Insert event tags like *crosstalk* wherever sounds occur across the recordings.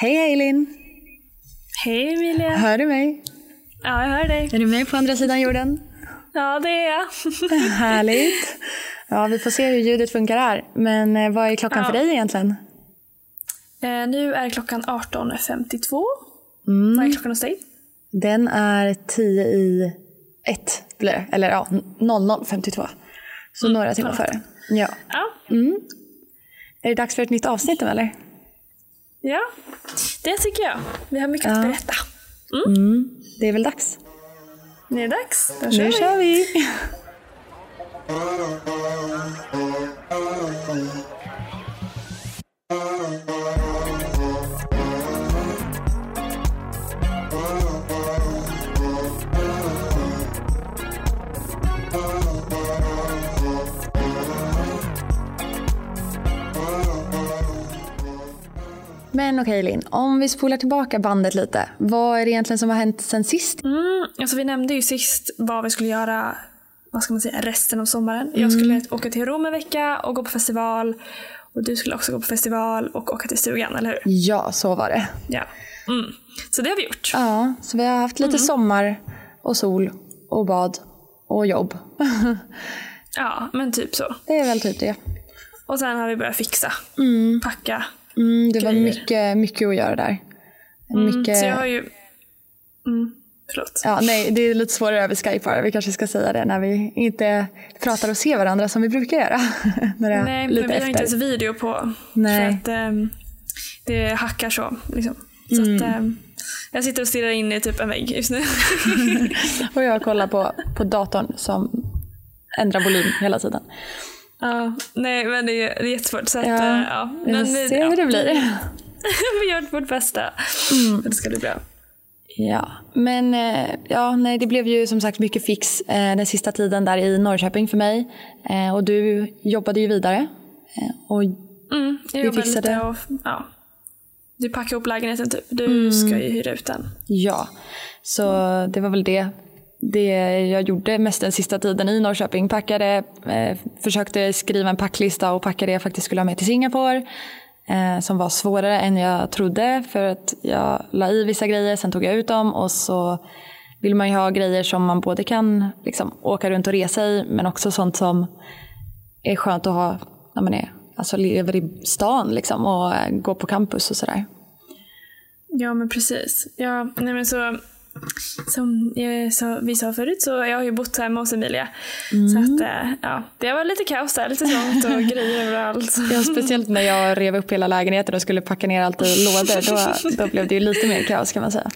Hej Eileen! Hej Emilia! Hör du mig? Ja, jag hör dig. Är du med på andra sidan jorden? Ja, det är jag. *laughs* Härligt! Ja, vi får se hur ljudet funkar här. Men eh, vad är klockan för Ja. dig egentligen? Eh, nu är klockan 18.52. Mm. Vad är klockan hos dig? Den är 10 i 1 blir det. Eller ja, 00.52. Så några timmar före. Ja. Ja. Är det dags för ett nytt avsnitt nu eller? Ja, det tycker jag. Vi har mycket att Ja. berätta. Det är väl dags. Det är dags. Då kör Nu vi. kör vi! *laughs* Men okej Linn, om vi spolar tillbaka bandet lite. Vad är det egentligen som har hänt sen sist? Mm, alltså vi nämnde ju sist vad vi skulle göra vad ska man säga, resten av sommaren. Jag skulle åka till Rom en vecka och gå på festival. Och du skulle också gå på festival och åka till stugan, eller hur? Ja, så var det. Ja. Mm. Så det har vi gjort. Ja, så vi har haft lite sommar och sol och bad och jobb. Ja, men typ så. det är väl typ det. Och sen har vi börjat fixa. Packa. Mm, det var Grejer. mycket, mycket att göra där. Mycket... Så jag har ju... Mm, förlåt. Ja, nej, det är lite svårare över Skype bara. Vi kanske ska säga det när vi inte pratar och ser varandra som vi brukar göra. *laughs* är Nej, lite men vi har inte efter. ens video på. Nej. För att ehm, det hackar så. Liksom. Så Mm. att, ehm, jag sitter och stirrar in i typ en vägg just nu. *laughs* Och jag kollar på, på datorn som ändrar volym hela tiden. Ja, nej, men det är, det är jättesvårt. Så att, Ja, eh, ja. vi Men får vi- se ja, hur det blir. *laughs* vi gör vårt bästa. Mm. Det ska bli bra. Ja, men eh, ja, nej, det blev ju som sagt mycket fix eh, den sista tiden där i Norrköping för mig. Eh, och du jobbade ju vidare. Eh, och Mm, jag Vi fixade. lite och ja. Du packar ihop lägenheten typ. Du Mm. ska ju hyra ut den. ja, så det var väl det. Det jag gjorde mest den sista tiden i Norrköping. Packade, eh, försökte skriva en packlista och packa det jag faktiskt skulle ha med till Singapore. Eh, som var svårare än jag trodde för att jag la i vissa grejer, sen tog jag ut dem och så vill man ju ha grejer som man både kan liksom, åka runt och resa i men också sånt som är skönt att ha när man är, alltså, lever i stan liksom, och eh, går på campus och sådär. Ja, men precis. Ja, nej men så, som sa, vi sa förut så jag har ju bott hemma hos Emilia. Mm. Så att, eh, ja, det var lite kaos där, lite trångt och *laughs* grejer överallt. Ja, speciellt när jag rev upp hela lägenheten och skulle packa ner allt i lådor. Då, då blev det ju lite mer kaos kan man säga.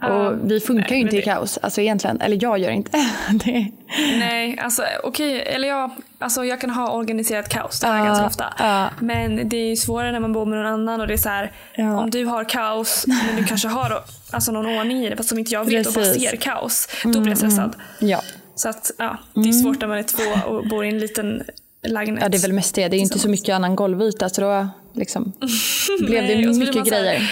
Ja, och vi funkar nej, ju inte men i det- kaos, alltså egentligen. Eller jag gör inte *laughs* det. Nej, alltså okej, eller jag, alltså jag kan ha organiserat kaos, det har jag Ja, ganska ofta. ja. Men det är ju svårare när man bor med någon annan och det är så här, om du har kaos men du kanske har alltså, någon ordning i det fast som inte jag vet och bara Precis. Mm, ser kaos, då blir jag stressad. Ja. Så att ja, det är svårt när man är två och bor i en liten lägenhet. ja, det är väl mest det. Det är inte så mycket annan golvyta så då liksom, *laughs* blev det mycket grejer.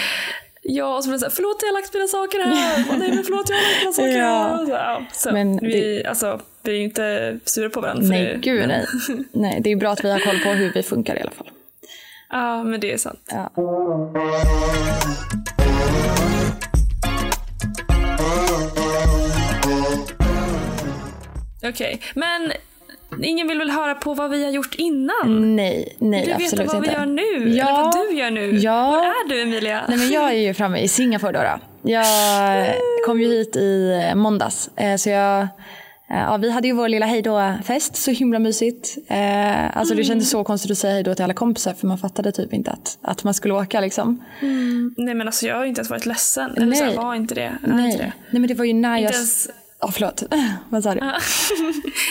Ja, och så blir det såhär, förlåt jag har lagt mina saker här. Och, Nej men förlåt jag har lagt mina saker *laughs* här. Så, ja, så Men vi, alltså, vi är ju inte sura på varandra. Nej, det. gud nej. *laughs* nej. Det är bra att vi har koll på hur vi funkar i alla fall. Ja, men det är sant. Ja. Okej, men ingen vill väl höra på vad vi har gjort innan? Nej, nej du vet absolut vad inte. vi gör nu? Ja. Eller vad du gör nu? Ja. Var är du Emilia? Nej, men jag är ju framme i Singapore då. då. Jag *laughs* kom ju hit i måndags. eh, Så jag, eh, ja, vi hade ju vår lilla hejdå-fest, så himla mysigt. Eh, Alltså det kändes så konstigt att säga hejdå till alla kompisar för man fattade typ inte att, att man skulle åka liksom. Nej men alltså jag har inte ens varit ledsen. Eller Nej. så här, var inte det. Är Nej. Inte det. Nej men det var ju när jag... Inte ens- Ja förlåt, *laughs* vad sa du?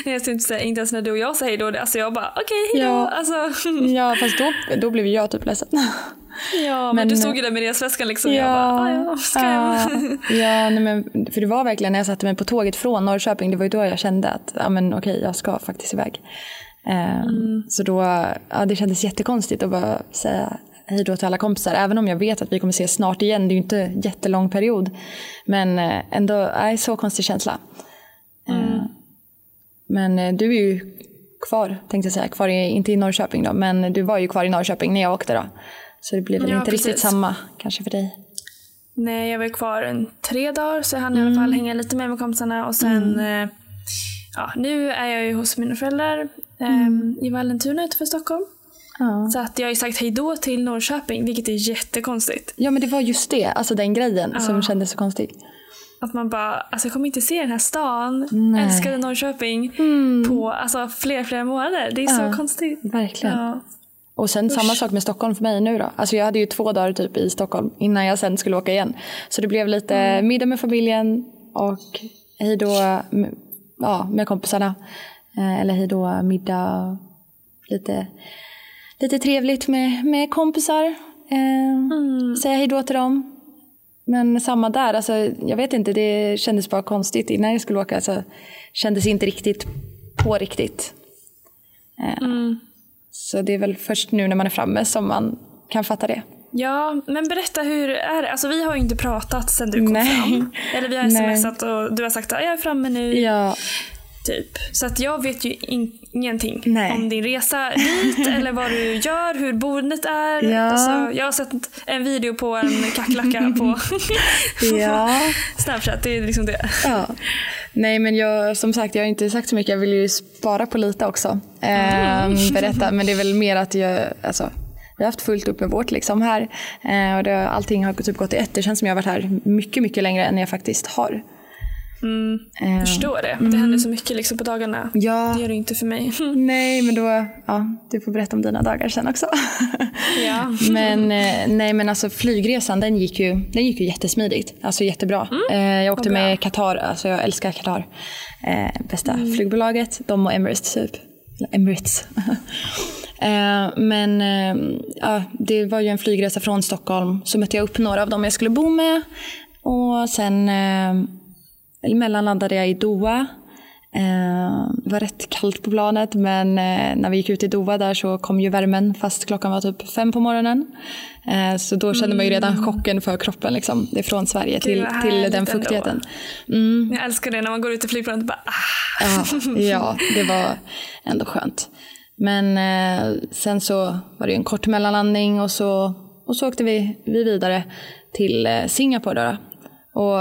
*laughs* Jag tänkte säga, inte ens när du och jag säger hejdå. Alltså jag bara okej hejdå. Ja. Alltså, Ja fast då, då blev jag typ ledsen. *laughs* ja, men, Men- du stod ju där med resväskan liksom. och jag bara, ah, ja, ska ja, ja nej, men, för det var verkligen när jag satte mig på tåget från Norrköping, det var ju då jag kände att ja, men, okej, jag ska faktiskt iväg. Eh, Så då, ja, det kändes jättekonstigt att bara säga hej då till alla kompisar, även om jag vet att vi kommer ses snart igen, det är ju inte jättelång period. Men eh, ändå, nej, så konstig känsla. Eh, Men eh, du är ju kvar, tänkte jag säga, kvar i, inte i Norrköping då, men du var ju kvar i Norrköping när jag åkte då. Så det blir väl Ja, inte riktigt precis. samma kanske för dig. Nej, jag var kvar en tre dagar så jag hann i alla Mm. fall hänga lite mer med kompisarna och sen eh, ja, nu är jag ju hos mina föräldrar eh, Mm. i Vallentuna utanför Stockholm. Ja. Så att jag har ju sagt hej då till Norrköping, vilket är jättekonstigt. ja men det var just det, alltså den grejen som Ja. kändes så konstig. Att man bara, alltså jag kommer inte se den här stan, Nej. Mm. älskade Norrköping, på alltså, flera, flera månader. Det är Ja, så konstigt. Verkligen. Och sen samma sak med Stockholm för mig nu då. Alltså jag hade ju två dagar typ i Stockholm innan jag sen skulle åka igen. Så det blev lite Mm. middag med familjen och hej då med, ja, med kompisarna. Eh, eller hej då middag och lite, lite trevligt med, med kompisar. Eh, Mm. Säga hej då till dem. Men samma där, alltså, jag vet inte, det kändes bara konstigt. Innan jag skulle åka så kändes det inte riktigt på riktigt. Eh, Mm. Så det är väl först nu när man är framme som man kan fatta det. Ja, men berätta hur är det? Alltså vi har ju inte pratat sen du kom Nej. fram. Eller vi har smsat och du har sagt att jag är framme nu. Ja, Typ. Så att jag vet ju in- ingenting Nej. om din resa dit *laughs* eller vad du gör, hur boendet är. Ja. Alltså, jag har sett en video på en kackerlacka på *laughs* *laughs* ja, Snapchat. Det är liksom det. ja. Nej men jag, som sagt jag har inte sagt så mycket, jag vill ju spara på lite också. Ehm, berätta, men det är väl mer att jag, alltså vi har haft fullt upp med vårt liksom här. Eh, och det, allting har typ gått i ett. Det känns som jag har varit här mycket, mycket längre än jag faktiskt har. Mm, jag förstår det. Det händer så mycket liksom på dagarna. Ja. Det gör det inte för mig. *laughs* Nej, men då, ja, du får berätta om dina dagar sen också. *laughs* ja. Men eh, nej men alltså flygresan den gick ju, den gick ju jättesmidigt. Alltså jättebra. Eh, jag åkte med Qatar, alltså jag älskar Qatar. Eh, bästa flygbolaget, de och Emirates typ. Emirates. *laughs* eh, men eh, ja, det var ju en flygresa från Stockholm. Så mötte jag upp några av dem jag skulle bo med. Och sen eh, mellanlandade jag i Doha. Eh, det var rätt kallt på planet men eh, när vi gick ut i Doha där så kom ju värmen fast klockan var typ fem på morgonen. Eh, så då kände man ju redan chocken för kroppen liksom. Det är från Sverige till, till den fuktigheten. Mm, Jag älskar det när man går ut i flygplanet och bara ah. ja, ja, det var ändå skönt. Men eh, sen så var det ju en kort mellanlandning och så, och så åkte vi, vi vidare till eh, Singapore. Då, då. Och,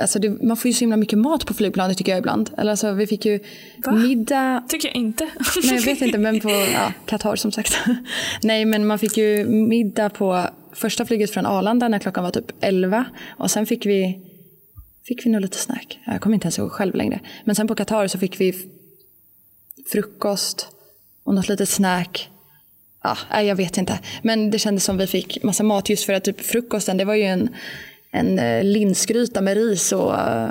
alltså det, man får ju så himla mycket mat på flygplanet tycker jag ibland. Eller alltså, vi fick ju Va? middag. Tycker jag inte. Nej jag vet inte men på *laughs* ja, Qatar som sagt. Nej men man fick ju middag på första flyget från Arlanda när klockan var typ 11. Och sen fick vi, fick vi nog lite snack. Jag kommer inte ens ihåg själv längre. Men sen på Qatar så fick vi frukost och något litet snack. Ja, jag vet inte. Men det kändes som vi fick massa mat just för att typ frukosten det var ju en, en eh, linsgryta med ris och eh,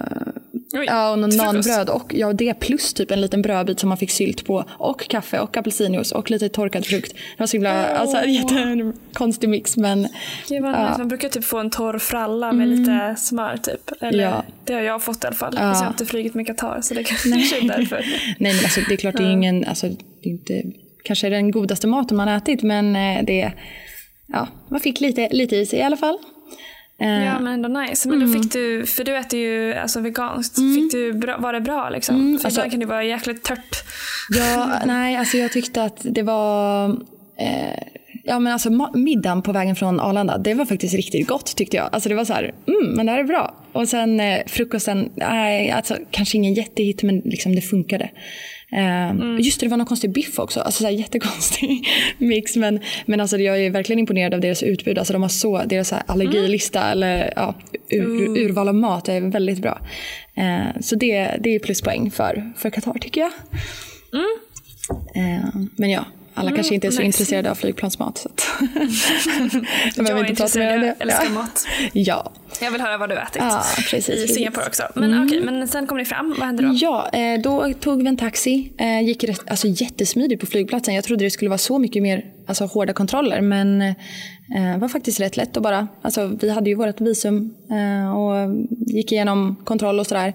Oj, Ja, och någon nanbröd och ja, det plus typ en liten brödbit som man fick sylt på och kaffe och apelsinjuice och lite torkad frukt. Det var så himla, alltså en jättekonstig mix men Gud vad nice. Man brukar typ få en torr fralla med lite smör typ. Eller, Ja. Det har jag fått i alla fall. Ja. Jag har inte flugit med Qatar så det kanske är därför. *laughs* nej men alltså det är klart det är ingen, alltså det är inte kanske den godaste maten man ätit men eh, det, ja man fick lite, lite i sig i alla fall. Eh, Ja men ändå nice. Men Mm. då fick du, för du äter ju alltså veganskt, fick du bra, var det bra liksom? för alltså- ibland kan det vara jäkligt tört. Ja, nej, alltså jag tyckte att det var... Eh, ja, men alltså middagen på vägen från Arlanda, det var faktiskt riktigt gott tyckte jag. Alltså det var så här, mm, men det här är bra. Och sen eh, frukosten, nej, alltså kanske ingen jättehit, men liksom det funkade. Eh, Just det, det var någon konstig biff också. Alltså så här, jättekonstig *laughs* mix. Men, men alltså jag är verkligen imponerad av deras utbud. Alltså de har så, deras så här allergilista eller ja, ur, ur, urval av mat är väldigt bra. Eh, så det, det är pluspoäng för, för Qatar tycker jag. Eh, men ja, alla kanske inte är så nice. intresserade av flygplansmat. Så att *laughs* Jag är intresserad, jag Ja. älskar mat. Ja, Jag vill höra vad du ätit. ja precis. I. Singapore också. Men okej, men sen kom ni fram. Vad hände då? Ja, eh, då tog vi en taxi. Eh, gick alltså jättesmidigt på flygplatsen. Jag trodde det skulle vara så mycket mer alltså, hårda kontroller. Men eh, det var faktiskt rätt lätt att bara... Alltså, vi hade ju vårt visum och gick igenom kontroll och sådär.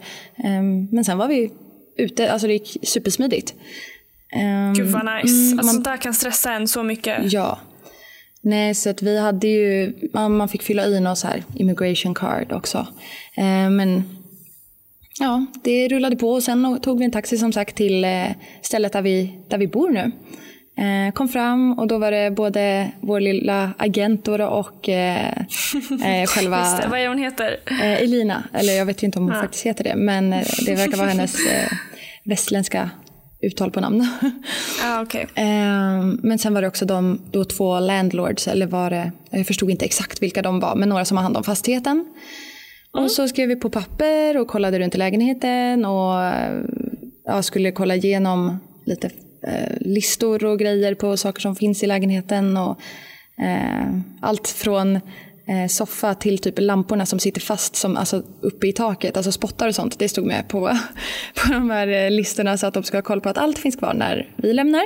Eh, men sen var vi ute. Alltså det gick supersmidigt. Eh, Gud vad nice. mm, alltså, man- där kan stressa en så mycket. Ja. Nej, så att vi hade ju, man, fick fylla i någon så här immigration card också. Eh, men ja, det rullade på och sen tog vi en taxi som sagt till eh, stället där vi, där vi bor nu. Eh, kom fram och då var det både vår lilla agent då och eh, eh, *laughs* själva Just det, vad är hon heter? eh, Elina. Eller jag vet ju inte om hon Ja. faktiskt heter det. Men det verkar vara hennes västländska uttal på namn. Ja, *laughs* okej. Eh, men sen var det också de då två landlords, eller var det, jag förstod inte exakt vilka de var, men några som har hand om fastigheten. Och så skrev vi på papper och kollade runt i lägenheten och ja, skulle kolla igenom lite eh, listor och grejer på saker som finns i lägenheten. Och, eh, allt från soffa till typ lamporna som sitter fast som, alltså, uppe i taket, alltså spottar och sånt. Det stod med på, *laughs* på de här eh, listorna så att de ska ha koll på att allt finns kvar när vi lämnar.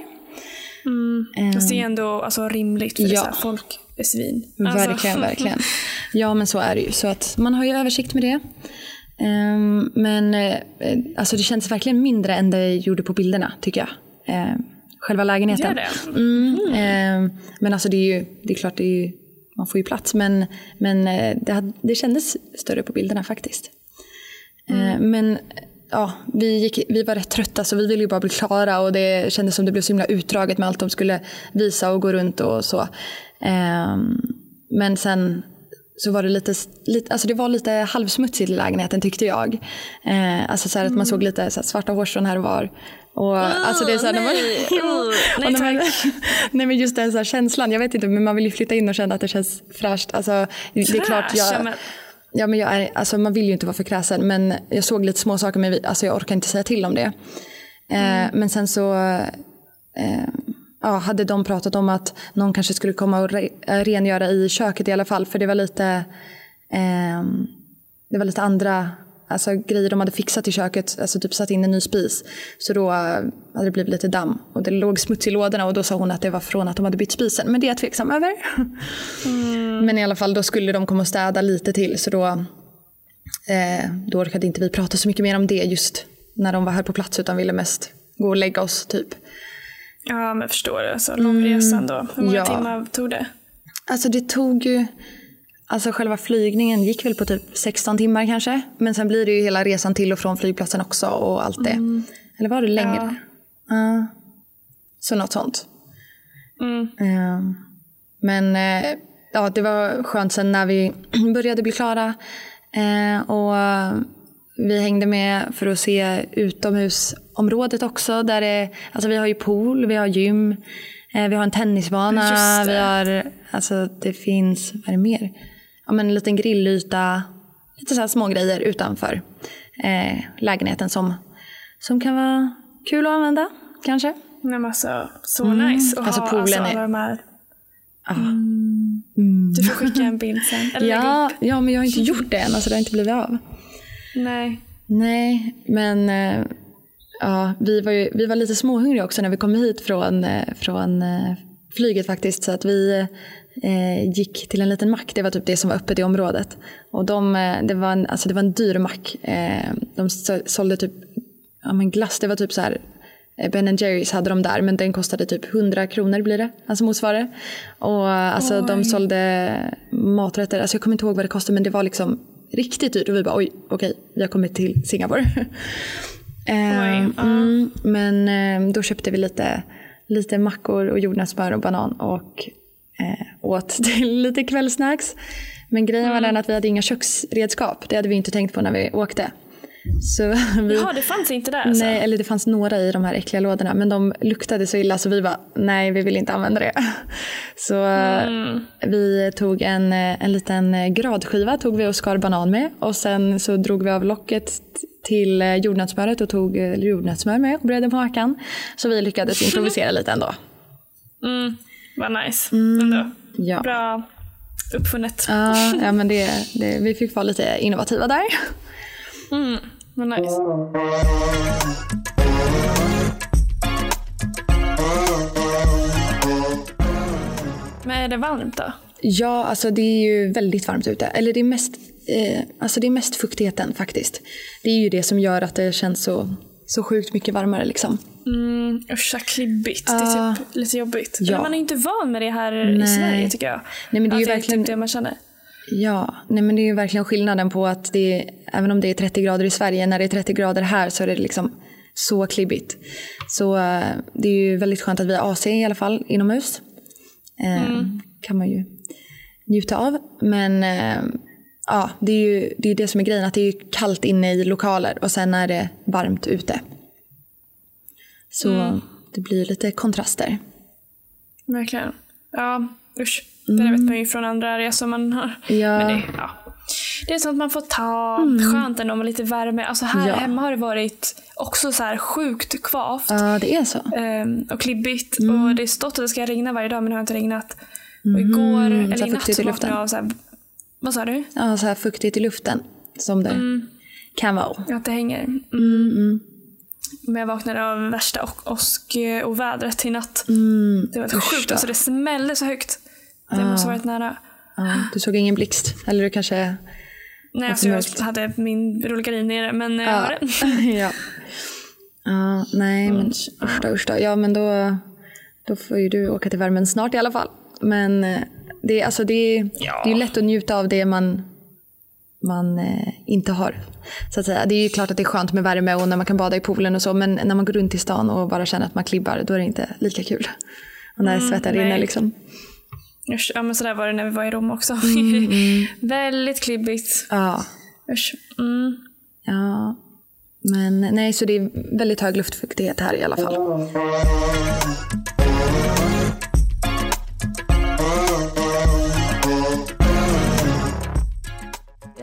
Fast det är ändå alltså, rimligt för Ja. dessa folk är svin. Alltså, Verkligen, *laughs* verkligen. Ja, men så är det ju. Så att man har ju översikt med det. Ehm, men eh, alltså det känns verkligen mindre än det gjorde på bilderna, tycker jag. Ehm, själva lägenheten. Gör det? Mm, ehm, men alltså det är ju, det är klart, det är ju, man får ju plats. Men, men eh, det, hade, det kändes större på bilderna faktiskt. Ehm, men ja, vi, gick, vi var rätt trötta så vi ville ju bara bli klara och det kändes som det blev så himla utdraget med allt de skulle visa och gå runt och så. Ehm, men sen så var det lite, lite, alltså det var lite halvsmutsigt i lägenheten tyckte jag. Eh, alltså så att man såg lite så svarta hårstrån här och var. Och, alltså det är så här, när man, nej. *laughs* Uh, nej, man, *laughs* nej men just den så känslan, jag vet inte men man vill ju flytta in och känna att det känns fräscht. Alltså, det är klart jag, men- Ja, men jag är, alltså man vill ju inte vara för kräsen men jag såg lite små saker men vi- alltså jag orkar inte säga till om det. Eh, men sen så eh, ja, hade de pratat om att någon kanske skulle komma och re, eh, rengöra i köket i alla fall för det var lite eh, det var lite andra alltså, grejer de hade fixat i köket, alltså typ satt in en ny spis. Så då eh, hade det blivit lite damm och det låg smuts i lådorna och då sa hon att det var från att de hade bytt spisen. Men det är jag tveksam över. Men i alla fall då skulle de komma och städa lite till så då, eh, då orkade inte vi prata så mycket mer om det just när de var här på plats utan ville mest gå och lägga oss typ. Ja, men jag förstår det. Så lång resa ändå. Hur många Ja. timmar tog det? Alltså det tog ju, alltså själva flygningen gick väl på typ 16 timmar kanske. Men sen blir det ju hela resan till och från flygplatsen också och allt det. Eller var det längre? Ja. så något sånt. Mm. Eh, Men eh, ja, det var skönt sen när vi *clears throat* började bli klara. Eh, och vi hängde med för att se utomhusområdet också. Där det, alltså vi har ju pool, vi har gym, eh, vi har en tennisbana. Vi har, alltså det finns, vad är det mer? Ja, men en liten grillyta. Lite så här små grejer utanför eh, lägenheten som, som kan vara kul att använda kanske. Nej, men alltså, så nice att Alltså, ha poolen alltså, är- de här. Ja. Du får skicka en bild sen. Eller Ja, ja, men jag har inte gjort det än. Alltså, det har inte blivit av. Nej. Nej, men eh, ja, vi, var ju, vi var lite småhungriga också när vi kom hit från, eh, från eh, flyget faktiskt. Så att vi gick till en liten mack. Det var typ det som var öppet i området. Och de, eh, det, var en, alltså det var en dyr mack. Eh, de så- sålde typ ja, men glass. Det var typ så här eh, Ben Jerrys hade de där men den kostade typ 100 kronor blir det. Alltså motsvarande. Och eh, alltså de sålde maträtter. Alltså jag kommer inte ihåg vad det kostade men det var liksom riktigt dyrt. Och vi bara oj okej vi har kommit till Singapore. *laughs* Eh, Oj, ja. mm, men eh, då köpte vi lite, lite mackor och jordnötssmör och banan och eh, åt till *laughs* lite kvällsnacks. Men grejen Mm. var den att vi hade inga köksredskap. Det hade vi inte tänkt på när vi åkte. Så *laughs* vi, Jaha, det fanns inte där alltså? nej, eller det fanns några i de här äckliga lådorna men de luktade så illa så vi bara nej vi vill inte använda det. *laughs* Så eh, Mm. vi tog en, eh, en liten eh, gradskiva tog vi och skar banan med och sen så drog vi av locket till eh, jordnötssmöret och tog eh, jordnötssmör med och bredde på mackan. Så vi lyckades improvisera lite ändå. Mm. Vad nice. Ändå. Ja. Bra uppfunnet. Ja, ja men det, det, vi fick vara lite innovativa där. Mm. Vad nice. Men är det varmt då? Ja, alltså det är ju väldigt varmt ute. Eller det är mest, eh, alltså det är mest fuktigheten faktiskt. Det är ju det som gör att det känns så, så sjukt mycket varmare liksom. Mm, usch, klibbigt. Det är typ lite jobbigt. Ja. Eller man är inte van med det här i Nej. Sverige tycker jag. Nej, men det är ju Att det verkligen- typ det man känner. Ja, nej men det är ju verkligen skillnaden på att det är, även om det är 30 grader i Sverige, när det är 30 grader här så är det liksom så klibbigt. Så eh, det är ju väldigt skönt att vi har AC i alla fall inomhus. Eh, kan man ju njuta av. Men eh, ja, det är ju det, är det som är grejen. Att det är kallt inne i lokaler och sen är det varmt ute. Så det blir lite kontraster. Verkligen. Ja, usch. Det där vet man ju från andra resor man har. Mm. Ja. Men det, ja. det är sånt man får ta. Skönt ändå med lite värme. Alltså här Ja. hemma har det varit också så här sjukt kvavt. Ja, det är så. Ehm, och klibbigt. Mm. Och det är stått att det ska regna varje dag men det har inte regnat. Och igår, eller Mm. i natt så vaknade jag av så här, vad sa du? Ja, så här fuktigt i luften. Som det Mm. kan vara. Att det hänger. Mm. Mm, Men jag vaknade av värsta och, åsk och vädret i natt. mm. Det var helt Usch sjukt. då. Alltså det smällde så högt. Det måste ha varit nära. Du såg ingen blixt? Eller du kanske... Nej, alltså jag hade min rullgardin nere men eh, jag Ja. den. *laughs* ja. ja. Nej, men usch då, usch då. Ja, men då, då får ju du åka till värmen snart i alla fall. Men eh, det, är- alltså, det, är- Ja. det är lätt att njuta av det man, man eh, inte har. Så att säga. Det är ju klart att det är skönt med värme och när man kan bada i poolen och så. Men när man går runt i stan och bara känner att man klibbar, då är det inte lika kul. Och när svetten rinner liksom. Usch, ja men sådär var det när vi var i Rom också. Mm, *laughs* Väldigt klibbigt. Ja. Usch. Mm. Ja. Men nej, så det är väldigt hög luftfuktighet här i alla fall.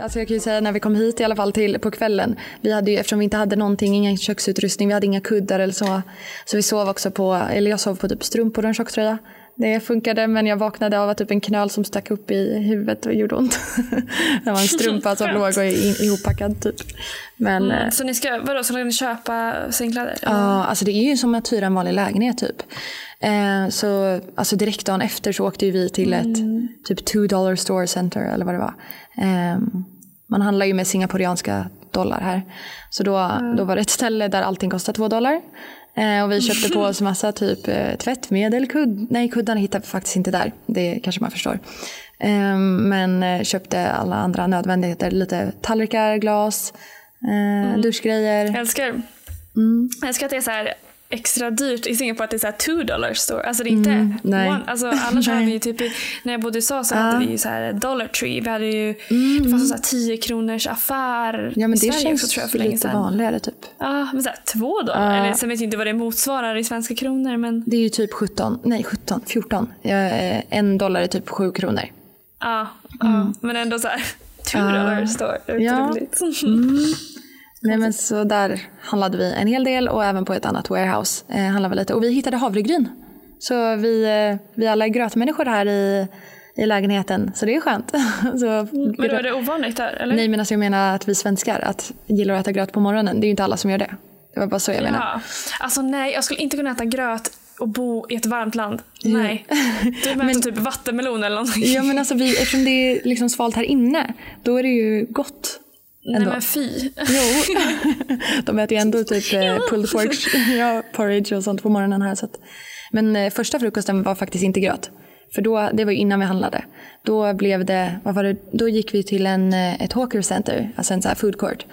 Alltså jag kan ju säga när vi kom hit i alla fall till på kvällen. Vi hade ju, eftersom vi inte hade någonting, ingen köksutrustning, vi hade inga kuddar eller så. Så vi sov också på, eller jag sov på typ strumpor och en tjocktröja. Det funkade men jag vaknade av att typ en knöl som stack upp i huvudet och gjorde ont. *laughs* det var en strumpa som *laughs* låg och ihoppackad typ. Men eh, Så ni ska, vadå, ska ni köpa sängkläder? Ja, alltså det är ju som att hyra en vanlig lägenhet typ. Eh, så alltså direkt dagen efter så åkte vi till ett typ two dollar store center eller vad det var. Eh, man handlar ju med singaporianska dollar här. Så då, då var det ett ställe där allting kostar två dollar. Eh, och vi köpte på oss massa typ eh, tvättmedel, kudd, nej kuddarna hittade vi faktiskt inte där. Det kanske man förstår. Eh, men eh, köpte alla andra nödvändigheter, lite tallrikar, glas, eh, duschgrejer. Jag älskar, Mm. jag älskar att det är så här extra dyrt i Singapore att det är så här two dollar store. Alltså det är inte Mm, nej. one. Alltså annars har vi ju *laughs* typ, i- när jag bodde i USA så Ja. hade vi ju så här Dollar Tree. Vi hade ju, det fanns en så här 10 kronors affär Ja men i det Sverige känns också tror jag för länge lite sedan. vanligare typ. Ja, men så här, två dollar. Eller sen vet jag inte vad det motsvarar i svenska kronor men Det är ju typ 17, nej 17, 14. Ja, eh, en dollar är typ 7 kronor. ja, ja men ändå så här *laughs* two dollar store. Det är Ja. roligt. *laughs* Nej men så där handlade vi en hel del och även på ett annat warehouse eh, handlade vi lite. Och vi hittade havregryn. Så vi, eh, vi alla är grötmänniskor här i, i lägenheten. Så det är skönt. *laughs* så, Men då är det ovanligt där eller? Nej men alltså jag menar att vi svenskar att gillar att äta gröt på morgonen. Det är ju inte alla som gör det. Det var bara så jag menade. Ja. Alltså nej, jag skulle inte kunna äta gröt och bo i ett varmt land. Nej. *laughs* Du menar Men- typ vattenmelon eller någonting. Ja men alltså vi, eftersom det är liksom svalt här inne. Då är det ju gott. Nej ändå. men fy. Jo, *laughs* de äter ju ändå typ eh, pulled pork, *laughs* ja, porridge och sånt på morgonen här. Så att. Men eh, första frukosten var faktiskt inte gröt. För då, det var ju innan vi handlade. Då blev det, vad var det, då gick vi till en, eh, ett hawker center, alltså en så food court.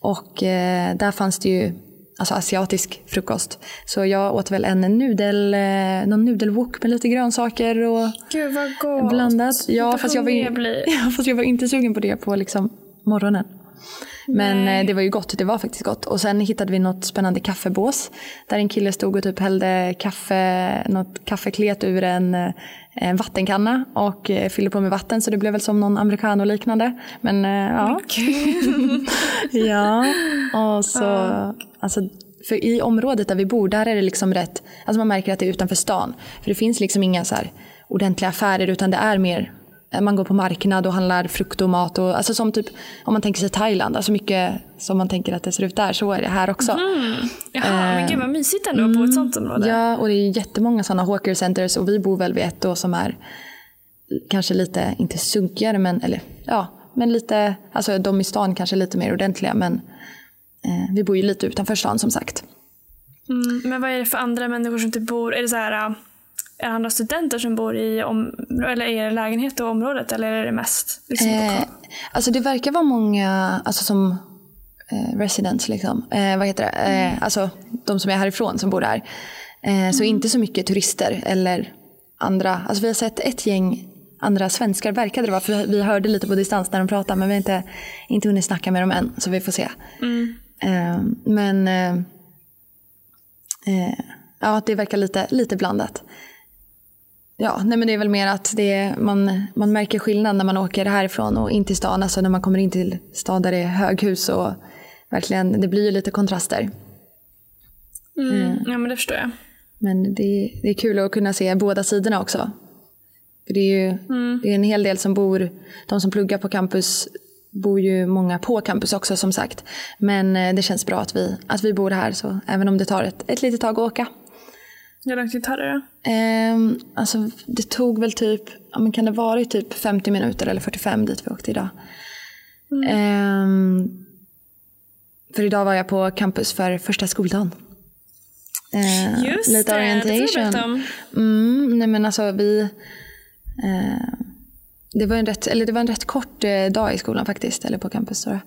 Och eh, där fanns det ju alltså asiatisk frukost. Så jag åt väl en nudel, någon nudelwok med lite grönsaker och Gud vad gott. blandat. Ja, fast jag, var, *laughs* ja, fast jag var inte sugen på det på liksom morgonen. Men Nej. eh, det var ju gott, det var faktiskt gott. Och sen hittade vi något spännande kaffebås. Där en kille stod och typ hällde kaffe, något kaffeklet ur en, eh, en vattenkanna och eh, fyllde på med vatten. Så det blev väl som någon americano liknande. Men eh, ja. *laughs* ja, och så, alltså, för i området där vi bor, där är det liksom rätt, alltså man märker att det är utanför stan. För det finns liksom inga så ordentliga affärer utan det är mer, man går på marknad och handlar frukt och mat. Och, alltså som typ, om man tänker sig Thailand, alltså mycket som man tänker att det ser ut där, så är det här också. Jaha, men gud vad mysigt ändå bo i ett sånt område. Eh, Ja, och det är jättemånga sådana hawker centers och vi bor väl vid ett då som är kanske lite, inte sunkigare men, eller ja, men lite, alltså de i stan kanske lite mer ordentliga men eh, vi bor ju lite utanför stan som sagt. Mm, men vad är det för andra människor som inte bor? Är det så här, äh, är det andra studenter som bor i om, eller är det lägenhet och området eller är det mest liksom, Eh, alltså det verkar vara många alltså som eh, residents, liksom. Eh, vad heter det? Eh, alltså de som är härifrån som bor där. Eh, så inte så mycket turister eller andra. Alltså vi har sett ett gäng andra svenskar verkade det vara. För vi hörde lite på distans när de pratade men vi har inte, inte hunnit snacka med dem än. Så vi får se. Eh, men eh, ja, det verkar lite, lite blandat. Ja, nej men det är väl mer att det man, man märker skillnad när man åker härifrån och in till stan. Alltså när man kommer in till stan där det är höghus och verkligen, det blir ju lite kontraster. Mm. Ja men det förstår jag. Men det, det är kul att kunna se båda sidorna också. För det är ju det är en hel del som bor, de som pluggar på campus bor ju många på campus också som sagt. Men eh, det känns bra att vi, att vi bor här så även om det tar ett, ett litet tag att åka. Hur lång tid tar det då? Ehm, alltså det tog väl typ, ja, men kan det varit typ 50 minuter eller 45 dit vi åkte idag. Ehm, för idag var jag på campus för första skoldagen. Ehm, Just lite det, det får du orientation. berätta om. Mm, nej men alltså vi... Eh, det, var en rätt, eller det var en rätt kort eh, dag i skolan faktiskt, eller på campus. Så,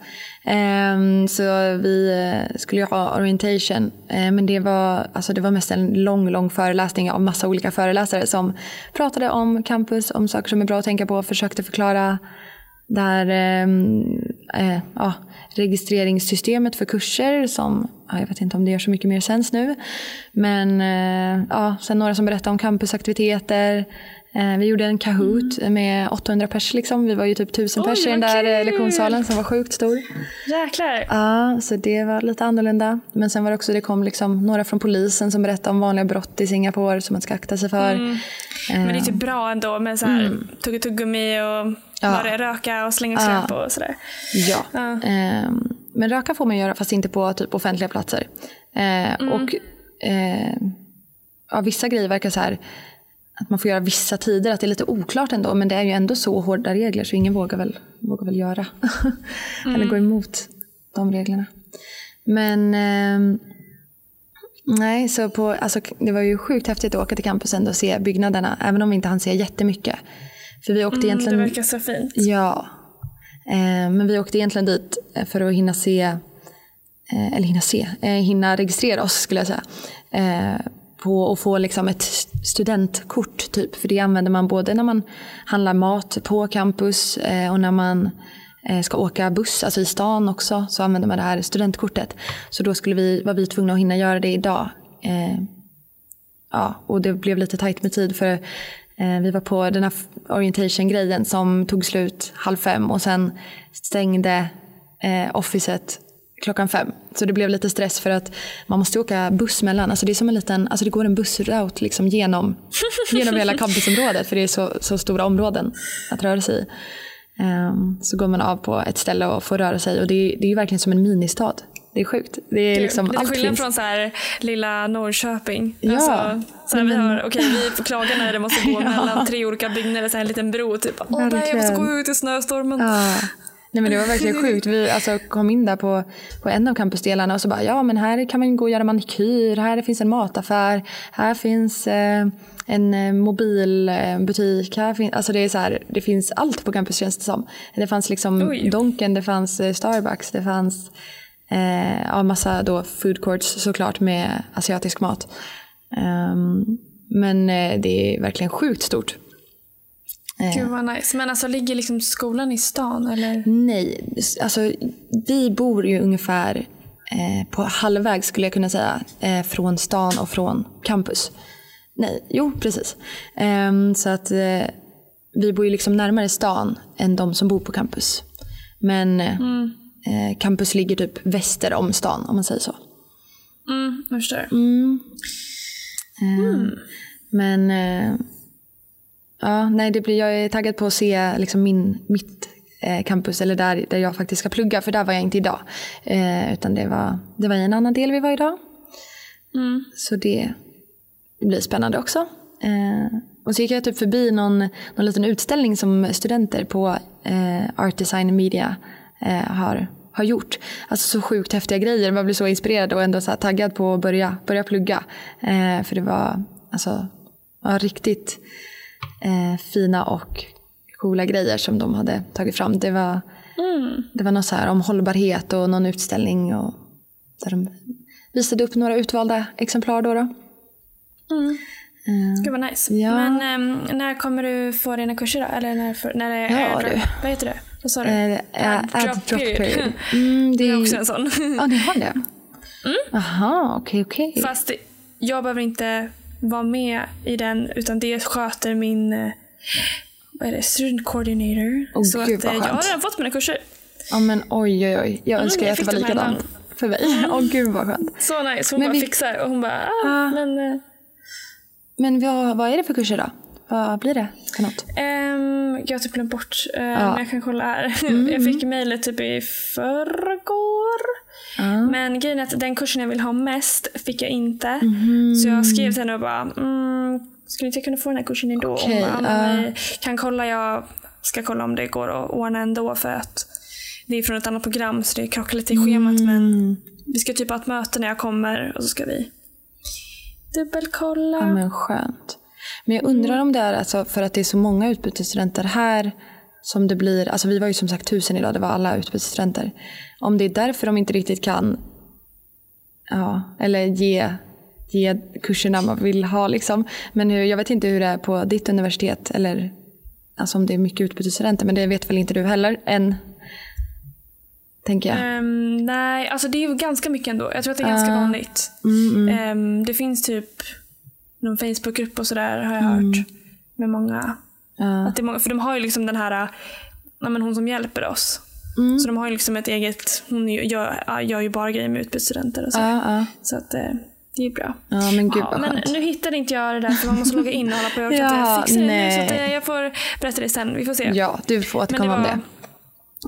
ehm, så vi eh, skulle ju ha orientation, eh, men det var, alltså det var mest en lång, lång föreläsning av massa olika föreläsare som pratade om campus, om saker som är bra att tänka på, försökte förklara där här eh, ja, registreringssystemet för kurser som, ja, jag vet inte om det gör så mycket mer sens nu. Men eh, ja, sen några som berättade om campusaktiviteter. Eh, vi gjorde en Kahoot med 800 pers liksom. Vi var ju typ 1000 Oj, pers i den där eh, kul! lektionssalen som var sjukt stor. Jäklar. Ja, så det var lite annorlunda. Men sen var det också, det kom liksom några från polisen som berättade om vanliga brott i Singapore som man ska akta sig för. Mm. Men det är typ bra ändå med så här tugga tuggummi och Mm. Ja. bara röka och slänga Ja. skräp och sådär. Ja. Ja. Ehm, men röka får man göra fast inte på typ offentliga platser. Eh, Och eh, ja, vissa grejer verkar så här att man får göra vissa tider, att det är lite oklart ändå. Men det är ju ändå så hårda regler så ingen vågar väl, vågar väl göra. *laughs* Eller gå emot de reglerna. Men ehm, nej, så på, alltså, det var ju sjukt häftigt att åka till campus ändå och se byggnaderna. Även om vi inte hann se jättemycket. För vi åkte Mm, det egentligen... verkar så fint. Ja. Eh, men vi åkte egentligen dit eh, för att hinna se, eh, eller hinna se, eh, hinna registrera oss skulle jag säga. På att få liksom ett studentkort typ. För det använder man både när man handlar mat på campus eh, och när man eh, ska åka buss, alltså i stan också, så använder man det här studentkortet. Så då skulle vi, var vi tvungna att hinna göra det idag. Eh, ja, och det blev lite tajt med tid för eh, vi var på den här orientation-grejen som tog slut halv fem och sen stängde eh, officet klockan fem. Så det blev lite stress för att man måste åka buss mellan. Alltså det är som en liten, alltså det går en bussroute liksom genom, *laughs* genom hela campusområdet för det är så, så stora områden att röra sig i. Ehm, så går man av på ett ställe och får röra sig och det är, det är ju verkligen som en ministad. Det är sjukt. Det är liksom, Lite allt skillnad finns. från så här lilla Norrköping. Ja. Alltså, så här, vi, har, okej, vi får klaga när det måste gå *laughs* Ja. mellan tre olika byggnader, så här en liten bro. Typ. Åh nej, jag måste gå ut i snöstormen. Ja. Nej men det var verkligen sjukt. Vi alltså, kom in där på, på en av campusdelarna och så bara ja men här kan man gå och göra manikyr, här finns en mataffär, här finns eh, en eh, mobilbutik, här fin- alltså det är så här, det finns allt på campus känns det som. Det fanns liksom Oj. Donken, det fanns eh, Starbucks, det fanns eh, ja, massa då food courts såklart med asiatisk mat. Ehm, men eh, det är verkligen sjukt stort. Eh, Gud vad nice. Men alltså ligger liksom skolan i stan eller? Nej, alltså vi bor ju ungefär eh, på halvväg skulle jag kunna säga eh, från stan och från campus. Nej, jo precis. Ehm, så att eh, vi bor ju liksom närmare stan än de som bor på campus. Men eh, eh, campus ligger typ väster om stan om man säger så. Mm, jag förstår. Ehm, Men eh, ja, nej, det blir, jag är taggad på att se liksom min, mitt eh, campus, eller där, där jag faktiskt ska plugga, för där var jag inte idag. Eh, utan det var, det var i en annan del vi var idag. Mm. Så det blir spännande också. Eh, och så gick jag typ förbi någon, någon liten utställning som studenter på eh, Art Design Media eh, har, har gjort. Alltså så sjukt häftiga grejer. Man blir så inspirerad och ändå så taggad på att börja, börja plugga. Eh, för det var alltså, ja, riktigt eh, fina och coola grejer som de hade tagit fram. Det var Mm. Det var något så här om hållbarhet och någon utställning. Och, där de visade upp några utvalda exemplar. Då, då. Mm. Eh, Gud vad nice. Ja. Men ehm, när kommer du få dina kurser då? Eller när, för, när är Ja, airdrop? du. Vad heter det? Vad sa du? eh, eh, Add drop period. *laughs* Mm, det är också en sån. Ja, ni har det? Jaha, okej, okej. Fast jag behöver inte vara med i den utan det sköter min eh, vad är det, student coordinator. Åh, så gud, att, eh, jag har redan fått mina kurser. Ja, men oj, oj, oj. Jag önskar jag att det var likadant för mig. Åh, gud vad skönt. Så nice. Hon Men bara vi- fixar och hon bara, ah, Ah. men eh, Men vad, vad är det för kurser då? Vad blir det för något? ehm, jag har typ glömt bort. eh, Men jag kan kolla här. *laughs* Mm, jag fick mejlet typ i förrgår. Ja. Men grejen är att den kursen jag vill ha mest fick jag inte. Mhm. Så jag skrev till henne och bara, mm, skulle inte jag kunna få den här kursen ändå? "Ja, men ja. vi kan kolla, jag ska kolla om det går att ordna ändå för att det är från ett annat program så det krockar lite i schemat. Men Mm. vi ska typ ha ett möte när jag kommer och så ska vi dubbelkolla. Ja, men skönt. Men jag undrar om det är alltså för att det är så många utbytesstudenter här som det blir, alltså vi var ju som sagt tusen idag, det var alla utbytesstudenter. Om det är därför de inte riktigt kan, ja, eller ge, ge kurserna man vill ha liksom. Men hur, jag vet inte hur det är på ditt universitet eller alltså om det är mycket utbytesstudenter, men det vet väl inte du heller än, tänker jag. Ehm, nej, alltså det är ju ganska mycket ändå. Jag tror att det är ganska Ah. vanligt. Mm, mm. Ehm, det finns typ någon Facebookgrupp och sådär har jag Mm. hört. Med många. Ja. Att det är många. För de har ju liksom den här, ja, men hon som hjälper oss. Mm. Så de har ju liksom ett eget, hon gör, gör ju bara grejer med utbytesstudenter och så. Ja. Så att eh, det är bra. ja, men gud Ja, vad men skönt. nu hittade inte jag det där för man måste logga in och hålla på. *laughs* Jag Ja, inte fixa det nu så att, jag får berätta det sen. Vi får se. Ja, du får Men återkomma om det.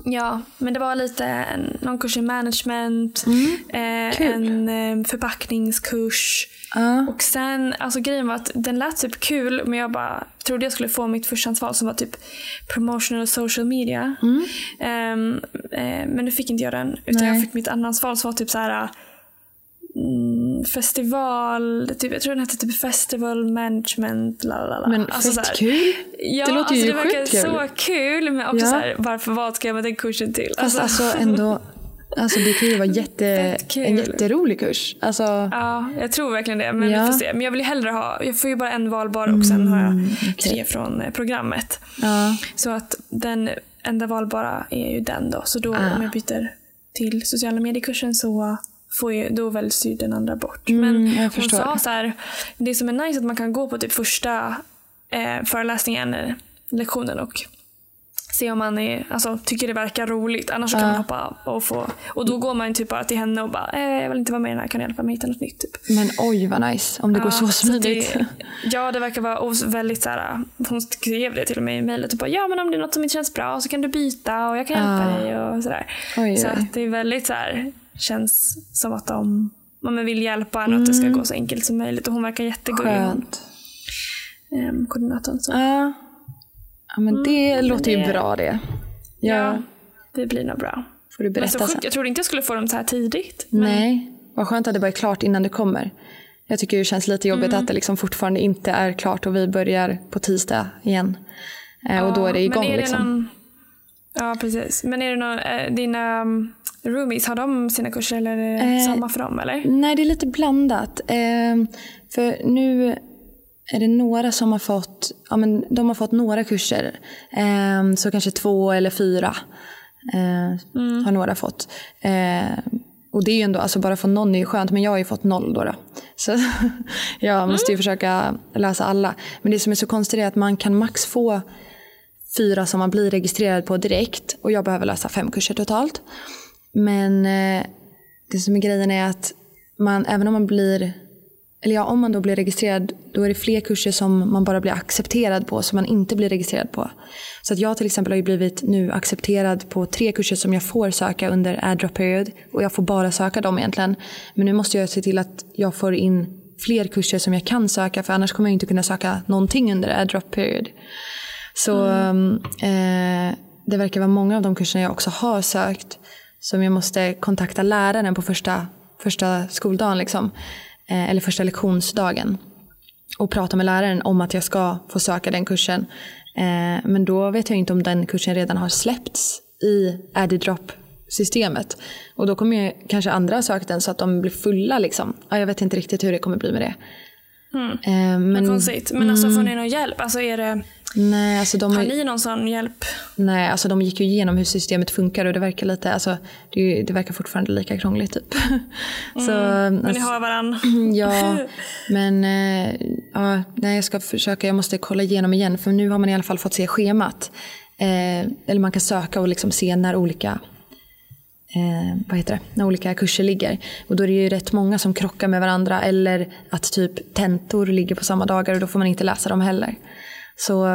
Ja, men det var lite en, någon kurs i management, eh, Mm, kul. en eh, förpackningskurs. Ja. Och sen, alltså grejen var att den lät typ kul men jag bara trodde jag skulle få mitt förstahandsval som var typ promotional social media. Mm. Ehm, eh, men nu fick inte jag den utan Nej. jag fick mitt andrahandsval som var typ så här festival, typ, jag tror den hette typ festival management. Lalala. Men Alltså så fett kul. Ja, Det låter alltså ju det verkar kul. så kul men också Ja. så här, varför vad ska jag med den kursen till? Fast alltså ändå, alltså det kan ju vara *laughs* jätte, en jätterolig kurs. Alltså, Ja, jag tror verkligen det. Men Ja. vi får se. Men jag vill hellre ha, jag får ju bara en valbar och sen har jag Mm, tre från eh, programmet. ja. Så att den enda valbara är ju den då. Så då Ah. om jag byter till sociala mediekursen så får jag, då väljs ju den andra bort. Mm, Men hon sa så här, det som är nice är att man kan gå på typ första eh, föreläsningen, eller lektionen och se om man är, alltså, tycker det verkar roligt. Annars så kan man hoppa och få, och då går man typ bara till henne och bara, eh, jag vill inte vara med i den här, kan du hjälpa mig hitta något nytt? Typ. Men oj vad nice om det går så smidigt. Det, ja, det verkar vara väldigt så här. Hon skrev det till och med i mejlet. Typ, ja, men om det är något som inte känns bra så kan du byta och jag kan hjälpa Ah. dig och sådär. Så oj. att det är väldigt så här. Känns som att de ja, men vill hjälpa en och att det ska gå så enkelt som möjligt. Och hon verkar jättegullig. hon, Skönt. ehm, koordinatorn. Så. Ja. ja men det men låter ju det- bra det. Ja, Ja, det blir nog bra. får du Men så berätta sjukt, jag trodde inte jag skulle få dem så här tidigt. Men, Nej, vad skönt att det bara är klart innan det kommer. Jag tycker det känns lite jobbigt Mm. att det liksom fortfarande inte är klart och vi börjar på tisdag igen. Eh, och då är det igång men är det liksom. Någon, ja, precis. Men är det någon, eh, dina um, roomies, har de sina kurser eller är det Eh, samma för dem? Eller? Nej, det är lite blandat. Eh, för nu är det några som har fått, ja, men de har fått några kurser. Eh, så kanske två eller fyra eh, har några fått. Eh, och det är ju ändå, alltså bara få någon är ju skönt, men jag har ju fått noll då. då. Så *laughs* jag måste ju försöka läsa alla. Men det som är så konstigt är att man kan max få fyra som man blir registrerad på direkt. Och jag behöver läsa fem kurser totalt. Men eh, det som är grejen är att man, även om man blir eller ja, om man då blir registrerad då är det fler kurser som man bara blir accepterad på som man inte blir registrerad på. Så att jag till exempel har ju blivit nu accepterad på tre kurser som jag får söka under AdDrop period och jag får bara söka dem egentligen. Men nu måste jag se till att jag får in fler kurser som jag kan söka för annars kommer jag inte kunna söka någonting under AdDrop period. Så eh, det verkar vara många av de kurserna jag också har sökt som jag måste kontakta läraren på första, första skoldagen. Liksom, eh, eller första lektionsdagen. Och prata med läraren om att jag ska få söka den kursen. Eh, men då vet jag inte om den kursen redan har släppts i AdDrop-systemet. Och då kommer ju kanske andra ha sökt den så att de blir fulla liksom. Ja, jag vet inte riktigt hur det kommer bli med det. Mm. Eh, men, Men konstigt. Men alltså får ni någon hjälp? Alltså är det, nej, alltså de, har ni någon sån hjälp? nej, alltså de gick ju igenom hur systemet funkar och det verkar lite, alltså det, det verkar fortfarande lika krångligt typ. *laughs* så, Men ni alltså, har varann. *clears throat* Ja, *laughs* men eh, ja, nej, jag ska försöka, jag måste kolla igenom igen för nu har man i alla fall fått se schemat. Eh, eller man kan söka och liksom se när olika eh, vad heter det? När olika kurser ligger. Och då är det ju rätt många som krockar med varandra eller att typ tentor ligger på samma dagar och då får man inte läsa dem heller. Så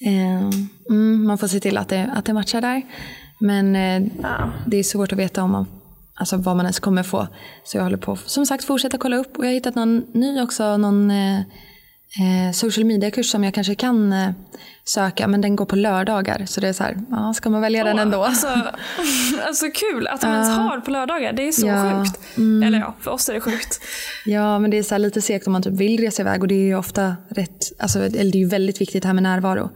eh, mm, man får se till att det, att det matchar där. Men eh, Ja. det är svårt att veta om man, alltså vad man ens kommer få. Så jag håller på som sagt fortsätta kolla upp och jag har hittat någon ny också, någon eh, social media-kurs som jag kanske kan eh, söka men den går på lördagar så det är så här, ja, ska man välja den Åh, ändå? Alltså, *laughs* alltså kul att de ens har på lördagar. Det är så Ja. Mm. sjukt. Eller ja, för oss är det sjukt. Ja, men det är så lite segt om man typ vill resa iväg och det är ju ofta rätt, alltså, eller det är ju väldigt viktigt här med närvaro.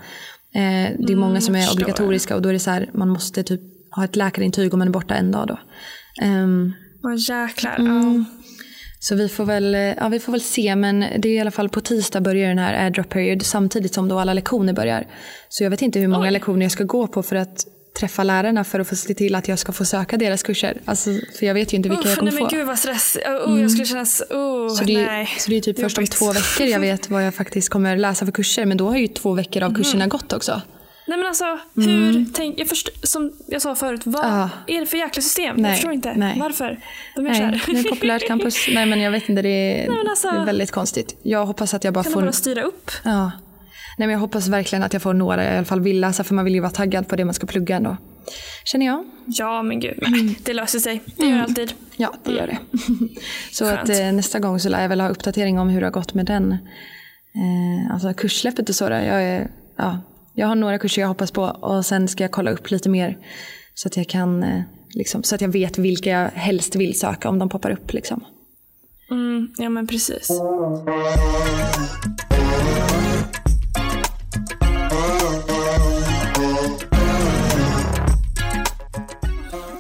Eh, det är många som jag är obligatoriska och då är det så här, man måste typ ha ett läkarintyg om man är borta en dag då. Ehm, Vad jäklar. Mm. Så vi får, väl, eh, ja, vi får väl se, men det är i alla fall på tisdag börjar den här airdrop period samtidigt som då alla lektioner börjar. Så jag vet inte hur många Oj. lektioner jag ska gå på för att träffa lärarna för att få se till att jag ska få söka deras kurser. Alltså, för jag vet ju inte vilka jag Uff, kommer nej men få. gud vad stress. Oh, Jag skulle känna så, oh, Så det, är, nej. så det är typ först om två veckor jag *laughs* vet vad jag faktiskt kommer läsa för kurser. Men då har ju två veckor av kurserna gått också. Nej men alltså, hur tänk, jag först, som jag sa förut, vad Mm. Ja. är det för jäkla system? Nej, Jag förstår inte. nej. Varför? De är Nej, kär. det är ett populärt campus. *laughs* Nej men jag vet inte, det är, men alltså- det är väldigt konstigt. Jag hoppas att jag bara Kan får... bara styra upp? Ja. Nej men jag hoppas verkligen att jag får några jag i alla fall vill läsa för man vill ju vara taggad på det man ska plugga ändå. Känner jag. Ja men gud, Mm. nej, det löser sig. Det gör det alltid. Ja, det gör det. *laughs* så Skönt. att eh, nästa gång så lär jag väl ha uppdatering om hur det har gått med den. Eh, alltså kurssläppet och så. Där. Jag, är, ja, jag har några kurser jag hoppas på och sen ska jag kolla upp lite mer. Så att jag kan, eh, liksom, så att jag vet vilka jag helst vill söka om de poppar upp. Liksom. Mm, ja men precis.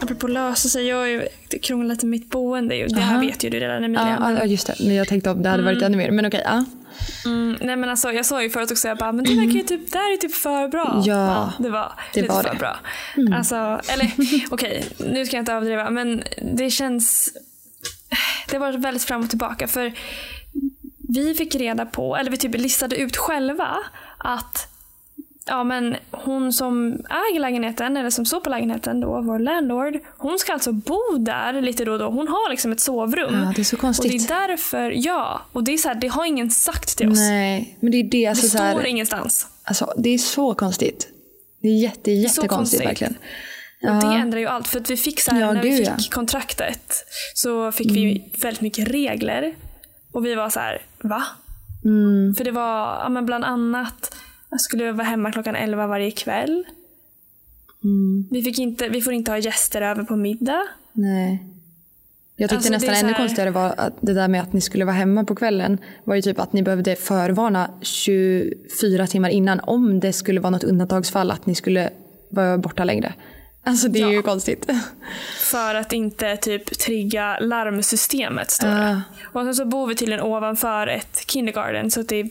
Apropå lösa sig, jag har ju det krånglar lite mitt boende. Det här Aha. vet ju du redan Emilia. Ja, just det. Men jag tänkte om det hade varit ännu mer. Men okej, ja. Mm, nej men alltså jag sa ju förut också, jag bara, men det verkar ju typ, det här är typ för bra. Ja, det var det lite var för det. bra. Alltså, eller *laughs* okej, nu ska jag inte överdriva, men det känns, det har varit väldigt fram och tillbaka för vi fick reda på, eller vi typ listade ut själva att Ja men hon som äger lägenheten, eller som står på lägenheten då, vår landlord, hon ska alltså bo där lite då och då. Hon har liksom ett sovrum. Ja, det är så Och konstigt. det är därför, ja. Och det är så här, det har ingen sagt till oss. Nej, men det är det. Alltså, Det så här, står ingenstans. alltså, det är så konstigt. Det är jätte, jättekonstigt konstigt. verkligen. Och det ändrar ju allt. För att vi fick så här, Ja, när vi gud, fick ja. Mm. kontraktet så fick vi väldigt mycket regler. Och vi var så här, va? Mm. För det var ja, men bland annat, jag skulle vara hemma klockan 11 varje kväll. Mm. Vi, fick inte, vi får inte ha gäster över på middag. Nej. Jag tyckte Alltså, nästan ännu här- konstigare var att det där med att ni skulle vara hemma på kvällen var ju typ att ni behövde förvarna 24 timmar innan om det skulle vara något undantagsfall att ni skulle vara borta längre. Alltså det är Ja. ju konstigt. *laughs* För att inte typ trigga larmsystemet står det. Ah. Och sen så bor vi tydligen ovanför ett kindergarten. Så att det,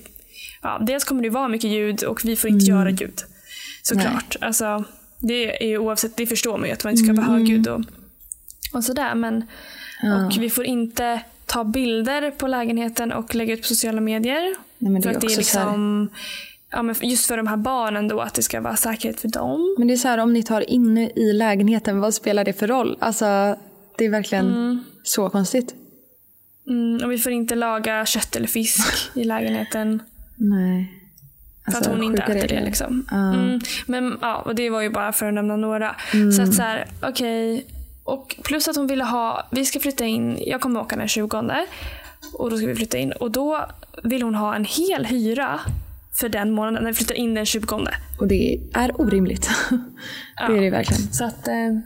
ja, dels kommer det vara mycket ljud och vi får inte Mm. göra ljud. Såklart. Alltså, det är ju oavsett, det förstår man ju att man inte ska vara högljudd och, och sådär. Men, Ja. Och vi får inte ta bilder på lägenheten och lägga ut på sociala medier. Nej, för att det är liksom, ja, men just för de här barnen då, att det ska vara säkerhet för dem. Men det är så här om ni tar inne i lägenheten, vad spelar det för roll? Alltså det är verkligen så konstigt. Mm, och vi får inte laga kött eller fisk i lägenheten. Nej. För Alltså, att hon inte äter det. Liksom. Ja. Mm, men ja, och det var ju bara för att nämna några. Mm. Så att så här, okej. Och plus att hon ville ha, vi ska flytta in, jag kommer åka den 20 och då ska vi flytta in. Och då vill hon ha en hel hyra för den månaden när vi flyttar in den 20. Och det är orimligt. *laughs* det är det verkligen. Så att, eh,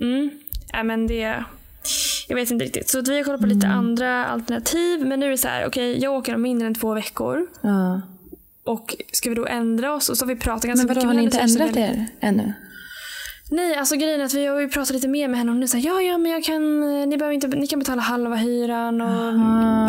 mm, ja, men det, jag vet inte riktigt. Så vi har kollat på lite Mm. andra alternativ. Men nu är det så här, okej jag åker om mindre än två veckor. Ja. Och ska vi då ändra oss? Och så har vi pratat ganska Men vadå, mycket har ni inte så ändrat känner- er ännu? Nej, alltså grejen är att vi har ju pratat lite mer med henne och nu säger ja, ja, men jag kan, ni, behöver inte, ni kan betala halva hyran och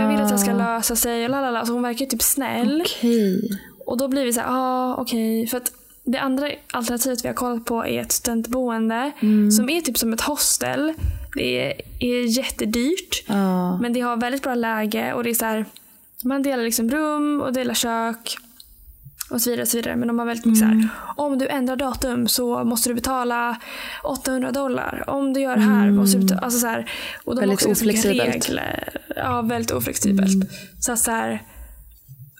jag vill att det ska lösa sig och lalala. Alltså hon verkar ju typ snäll. Okej. Och då blir vi så här, ja ah, okej. För att det andra alternativet vi har kollat på är ett studentboende som är typ som ett hostel. Det är, jättedyrt. Ja. Men det har väldigt bra läge och det är så här, man delar liksom rum och delar kök. Och så vidare, och så vidare. Men de har väldigt mycket så här, om du ändrar datum så måste du betala 800 dollar. Om du gör det här måste du betala, alltså så här, Och de har Väldigt också oflexibelt. regler. Ja, väldigt oflexibelt. Så att så här,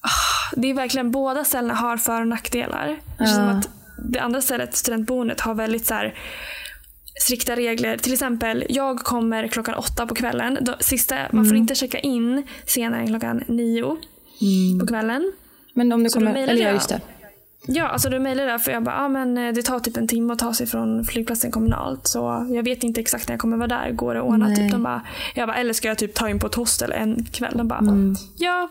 ah, det är verkligen, båda ställena har för och nackdelar. Det känns som att det andra stället, studentboendet, har väldigt så här, strikta regler. Till exempel, jag kommer klockan åtta på kvällen. Då, sista, Man Mm. får inte checka in senare än klockan nio på kvällen. Men om det Så kommer... Eller ja, just det. Ja, alltså du mejlade där för jag bara, ah, men eh, det tar typ en timme att ta sig från flygplatsen kommunalt. Så jag vet inte exakt när jag kommer vara där. Går det att ordna? Nej. Typ, de bara, jag bara, eller ska jag typ ta in på ett hostel en kväll? De bara, Mm. ja,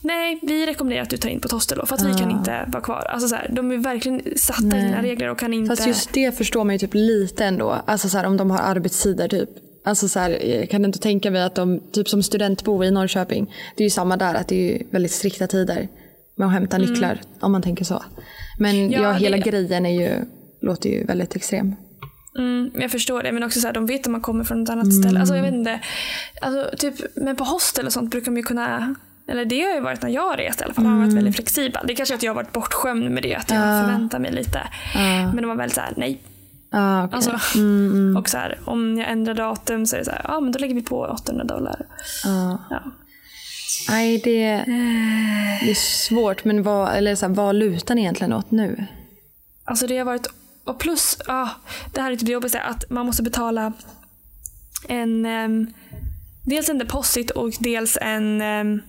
nej, vi rekommenderar att du tar in på ett hostel då, för att vi kan inte vara kvar. Alltså så här, de är verkligen satta i Nej. sina regler och kan inte... Fast just det förstår man ju typ lite ändå. Alltså så här, om de har arbetstider typ. Alltså så här, jag kan inte tänka mig att de, typ som studentbo i Norrköping, det är ju samma där, att det är väldigt strikta tider med att hämta nycklar, om man tänker så. Men Mm. Ja, ja, hela det- grejen är ju, låter ju väldigt extrem. Mm, jag förstår det, men också så här, de vet att man kommer från ett annat Mm. ställe. Alltså jag vet inte. Alltså, typ, men på hostel och sånt brukar man ju kunna eller det har ju varit när jag har rest i alla fall. Har Mm. varit väldigt flexibel. Det är kanske att jag har varit bortskämd med det. Att jag förväntar mig lite. Men de var väldigt såhär, nej. Ah, okay. Alltså, Mm, Och så här, om jag ändrar datum så är det så här, ja men då lägger vi på 800 dollar. ah. Ja. Nej, det, det är svårt. Men vad, eller så här, vad lutar ni egentligen åt nu? Alltså det har varit, och plus, ja, det här är typ det jobbigaste, att man måste betala en, ehm, dels en deposit och dels en um,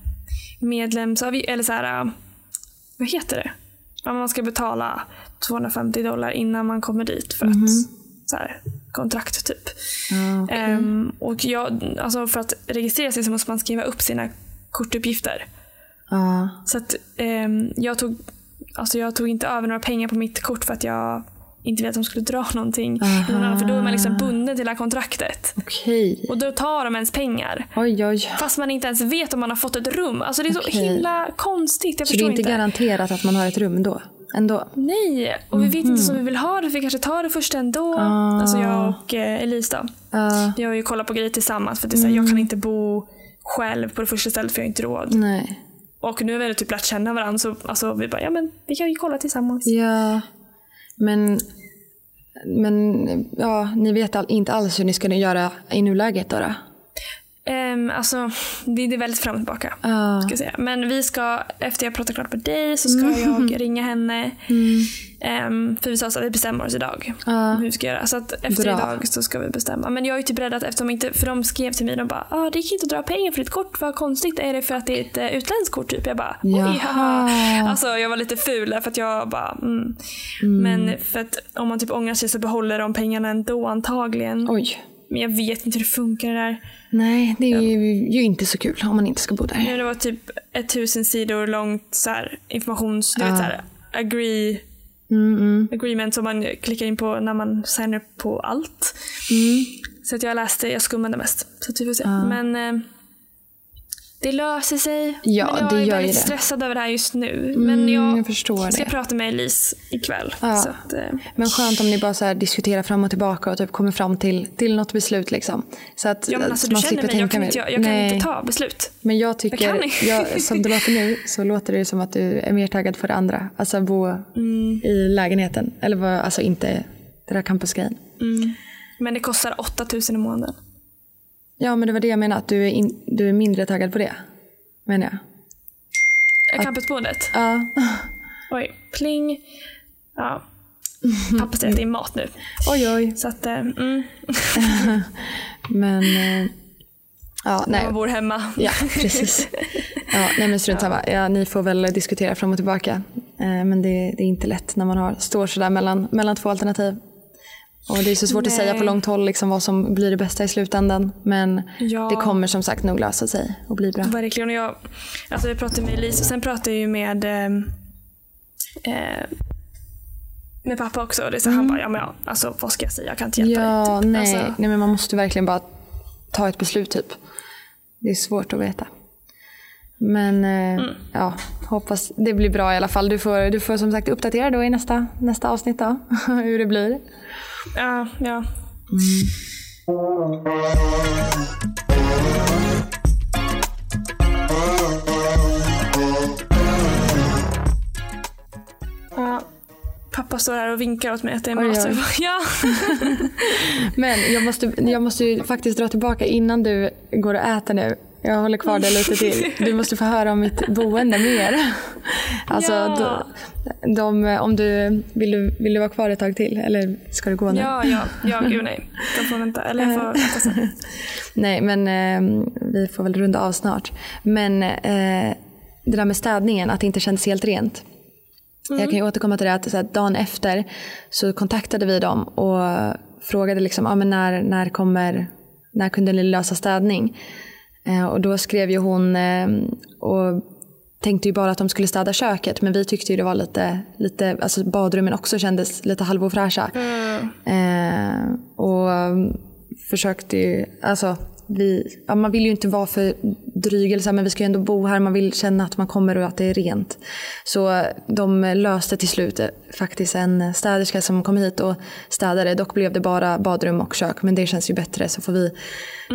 medlemsavgift, eller så här, äh, vad heter det? Man ska betala 250 dollar innan man kommer dit för att, så här, kontrakt typ. Ah, okej. Ehm, och jag, alltså för att registrera sig så måste man skriva upp sina kortuppgifter. Ah, Så att ehm, jag tog Alltså jag tog inte över några pengar på mitt kort för att jag inte ville att de skulle dra *laughs* någonting. Aha. För då är man liksom bunden till det här kontraktet. Okej. Och då tar de ens pengar. Oj, oj. Fast man inte ens vet om man har fått ett rum. Alltså det är så Okej. himla konstigt. Jag Så det är inte inte. garanterat att man har ett rum då? Ändå? Nej, och vi vet inte som vi vill ha det. Vi kanske tar det först ändå. Ah. Alltså jag och eh, Elise då. Ah, Vi har ju kollat på grejer tillsammans. För att det är så här, Mm. Jag kan inte bo själv på det första stället för jag har inte råd. nej. Och nu har vi typ lärt känna varandra så alltså, vi bara, ja men vi kan ju kolla tillsammans. Ja, men, men ja, ni vet all, inte alls hur ni ska göra i nuläget då? då? Um, alltså, det, det är väldigt fram och tillbaka. Ah, Ska säga. Men vi ska, efter jag pratat klart med dig så ska jag ringa henne. mm, Ehm, för vi sa att vi bestämmer oss idag. ah, Hur vi ska göra. Så att efter Bra. idag så ska vi bestämma. Men jag är typ rädd att eftersom inte, för de skrev till mig, de bara ah, det gick inte att dra pengar för ditt kort, vad konstigt. Är det för att det är ett uh, utländskt kort typ? Jag bara oj, Jaha. haha. Alltså jag var lite ful där för att jag bara mm. Men för att om man typ ångrar sig så behåller de pengarna ändå antagligen. oj. Men jag vet inte hur det funkar det där. Nej, det är ju, ju inte så kul om man inte ska bo där. Ja, det var typ ett tusen sidor långt så här, informations... Du vet, Ah. så här, agree, Mm, mm, agreement som man klickar in på när man signar upp på allt. mm. Så att jag läste, jag skummade mest. Så att vi får se. Ah. Men eh, det löser sig. Ja, Men jag det är gör väldigt det. stressad över det här just nu. Mm, Men jag, jag ska det. prata med Elise ikväll. Ja. Att, eh, Men skönt om ni bara så diskuterar fram och tillbaka och typ kommer fram till, till något beslut. Liksom. Så att ja, men alltså, så du man känner mig, jag kan, inte, jag, jag kan inte ta beslut. Men jag tycker, jag, *laughs* som det låter nu så låter det som att du är mer taggad för det andra. Alltså bo Mm. i lägenheten. Eller alltså inte det där campusgrejen. Men det kostar 8000 i månaden. Ja men det var det jag menade, att du är, in, du är mindre taggad på det. Menar jag. Campusboendet. Ja. *laughs* Oj, pling. Ja. *laughs* Pappa säger att det är mat nu. Oj oj. Så att, eh, mm, *laughs* Men eh, ja, nej. man bor hemma. Ja, precis. Ja, nej men strunt samma. Ja, ni får väl diskutera fram och tillbaka. Eh, men det, det är inte lätt när man har, står sådär mellan, mellan två alternativ. Och det är så svårt att säga på Nej. långt håll liksom vad som blir det bästa i slutändan. Men Ja. det kommer som sagt nog lösa sig och bli bra. Verkligen. Och jag, alltså jag pratade med Elise och sen pratade jag ju med eh, eh, med pappa också. Och det så Han bara, ja men ja, alltså vad ska jag säga? Jag kan inte hjälpa Ja, dig. Typ. nej, Alltså, nej men man måste verkligen bara ta ett beslut typ. Det är svårt att veta. Men eh, ja, hoppas det blir bra i alla fall. Du får, du får som sagt uppdatera då i nästa, nästa avsnitt då, *laughs* hur det blir. Ja, ja. Ja. Pappa står här och vinkar åt mig att det är Oj, mat. oj. *laughs* Ja. Men jag måste, jag måste ju faktiskt dra tillbaka innan du går och äter nu. Jag håller kvar det lite till. Du måste få höra om mitt boende mer. Alltså, Ja. de, de, om du, vill, du, vill du vara kvar ett tag till eller ska du gå nu? ja, ja, ja, gud nej. De får vänta. Eller jag får vänta sen. *laughs* Nej, men eh, vi får väl runda av snart. Men eh, det där med städningen, att det inte kändes helt rent. Jag kan ju återkomma till det att så här, dagen efter så kontaktade vi dem och frågade liksom, ah, men när, när, kommer, när kunde ni lösa städning? Eh, och då skrev ju hon eh, och tänkte ju bara att de skulle städa köket men vi tyckte ju det var lite, lite alltså badrummen också kändes lite halvofräscha. Eh, och försökte ju, alltså vi, ja, man vill ju inte vara för dryg eller så här, men vi ska ju ändå bo här, man vill känna att man kommer och att det är rent. Så eh, de löste till slut eh, faktiskt en städerska som kom hit och städade. Dock blev det bara badrum och kök men det känns ju bättre så får vi